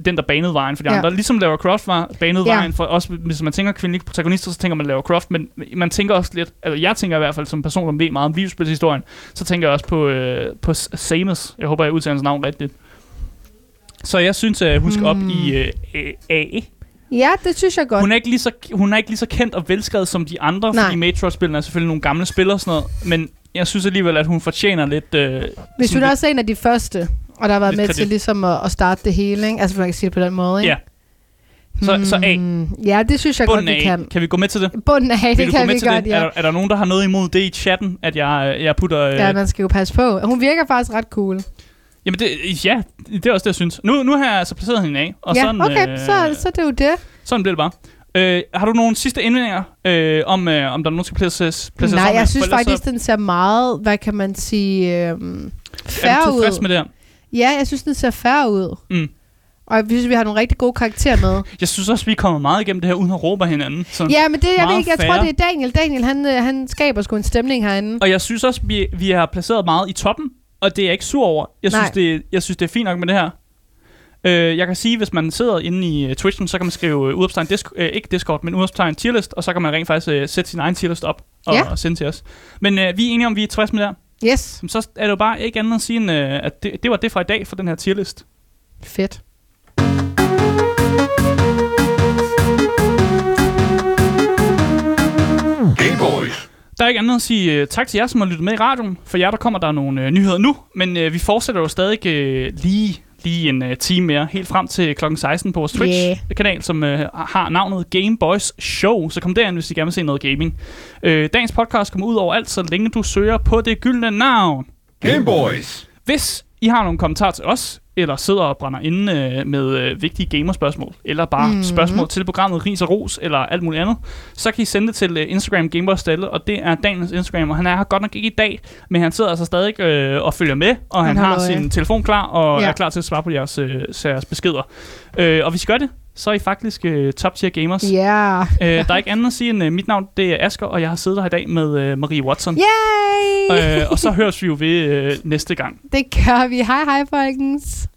Speaker 2: den, der banede vejen for de
Speaker 3: Ja.
Speaker 2: andre. Ligesom Lara Croft var banet
Speaker 3: Ja.
Speaker 2: vejen for også, hvis man tænker kvindelige protagonister, så tænker man Lara Croft, men man tænker også lidt, altså jeg tænker i hvert fald som person, som ved meget om videospilshistorien, så tænker jeg også på, øh, på Samus. Jeg håber, jeg udtaler hans navn rigtigt. Så jeg synes, at hun skal op
Speaker 3: Hmm.
Speaker 2: i øh, A.
Speaker 3: Ja, det synes jeg godt.
Speaker 2: Hun er, ikke lige så, hun er ikke lige så kendt og velskrevet som de andre,
Speaker 3: Nej.
Speaker 2: fordi Metroid-spillene er selvfølgelig nogle gamle spillere og sådan noget, men jeg synes alligevel, at hun fortjener lidt... Øh,
Speaker 3: Hvis hun også er en af de første, og der har været med
Speaker 2: kredit.
Speaker 3: til ligesom at, at starte det hele, ikke? Altså, man kan sige det på den måde, ikke?
Speaker 2: Ja. Så, så A.
Speaker 3: Hmm, Ja, det synes jeg
Speaker 2: Bunden
Speaker 3: godt, vi kan.
Speaker 2: Kan vi gå med til det?
Speaker 3: Bunden af, det kan vi godt,
Speaker 2: det?
Speaker 3: ja.
Speaker 2: Er, der, er der nogen, der har noget imod det i chatten, at jeg, jeg putter... Øh,
Speaker 3: Ja, man skal jo passe på. Hun virker faktisk ret cool.
Speaker 2: Jamen, det, ja, det er også det, jeg synes. Nu, nu har jeg altså placeret hende af, og
Speaker 3: ja,
Speaker 2: sådan,
Speaker 3: okay,
Speaker 2: øh,
Speaker 3: så, så er det jo det.
Speaker 2: sådan bliver det bare. Øh, har du nogle sidste indvendinger øh, om, øh, om der er nogen, der skal placeres, placeres
Speaker 3: Nej, jeg
Speaker 2: her?
Speaker 3: synes faktisk, den ser meget, hvad kan man sige, øhm,
Speaker 2: så, er
Speaker 3: færre
Speaker 2: du tilfreds
Speaker 3: ud.
Speaker 2: med det her?
Speaker 3: Ja, jeg synes, den ser færre ud.
Speaker 2: Mm.
Speaker 3: Og jeg synes, vi har nogle rigtig gode karakterer med.
Speaker 2: Jeg synes også, vi er kommet meget igennem det her, uden at råbe hinanden. Så.
Speaker 3: Ja, men det, jeg ved ikke, jeg tror, det er Daniel. Daniel, han, øh, han skaber sgu en stemning herinde.
Speaker 2: Og jeg synes også, vi, vi har placeret meget i toppen, og det er jeg ikke sur over. Jeg synes,
Speaker 3: Nej.
Speaker 2: det, jeg synes, det er fint nok med det her. Øh, jeg kan sige, hvis man sidder inde i uh, Twitchen, så kan man skrive uh, udopstegn, disk, uh, ikke Discord, men udopstegn tierlist, og så kan man rent faktisk uh, sætte sin egen tierlist op og,
Speaker 3: Ja.
Speaker 2: og sende til os. Men uh, vi er enige om, vi er tilfredse med det her.
Speaker 3: Yes,
Speaker 2: Så er det jo bare ikke andet at sige, end, uh, at det, det var det fra i dag for den her tierlist.
Speaker 3: fedt.
Speaker 2: Der er ikke andet at sige uh, tak til jer, som har lyttet med i radioen. For jer, der kommer der nogle uh, nyheder nu, men uh, vi fortsætter jo stadig uh, lige, lige en uh, time mere, helt frem til kl. 16 på vores Twitch-kanal, som uh, har navnet Game Boys Show. Så kom derind, hvis I gerne vil se noget gaming. Uh, dagens podcast kommer ud over alt, så længe du søger på det gyldne navn.
Speaker 1: Game Boys.
Speaker 2: Hvis I har nogle kommentarer til os, eller sidder og brænder inde øh, med øh, vigtige gamerspørgsmål, eller bare
Speaker 3: Mhm.
Speaker 2: mm-hmm. spørgsmål til programmet Ris og Ros, eller alt muligt andet, så kan I sende det til øh, Instagram Gameboys Stalle, og det er Daniels Instagram, og han er her godt nok ikke i dag, men han sidder altså stadig øh, og følger med, og han,
Speaker 3: Han
Speaker 2: har
Speaker 3: øje.
Speaker 2: sin telefon klar, og
Speaker 3: Ja.
Speaker 2: er klar til at svare på jeres, øh, jeres beskeder. Øh, og hvis I gør det, så er I faktisk øh, top tier gamers.
Speaker 3: Ja.
Speaker 2: Øh, der er ikke andet at sige end øh, mit navn, det er Asker, og jeg har siddet her i dag med øh, Marie Watson.
Speaker 3: Yay!
Speaker 2: Øh, og så høres vi jo ved øh, næste gang.
Speaker 3: Det gør vi. Hej hej, folkens.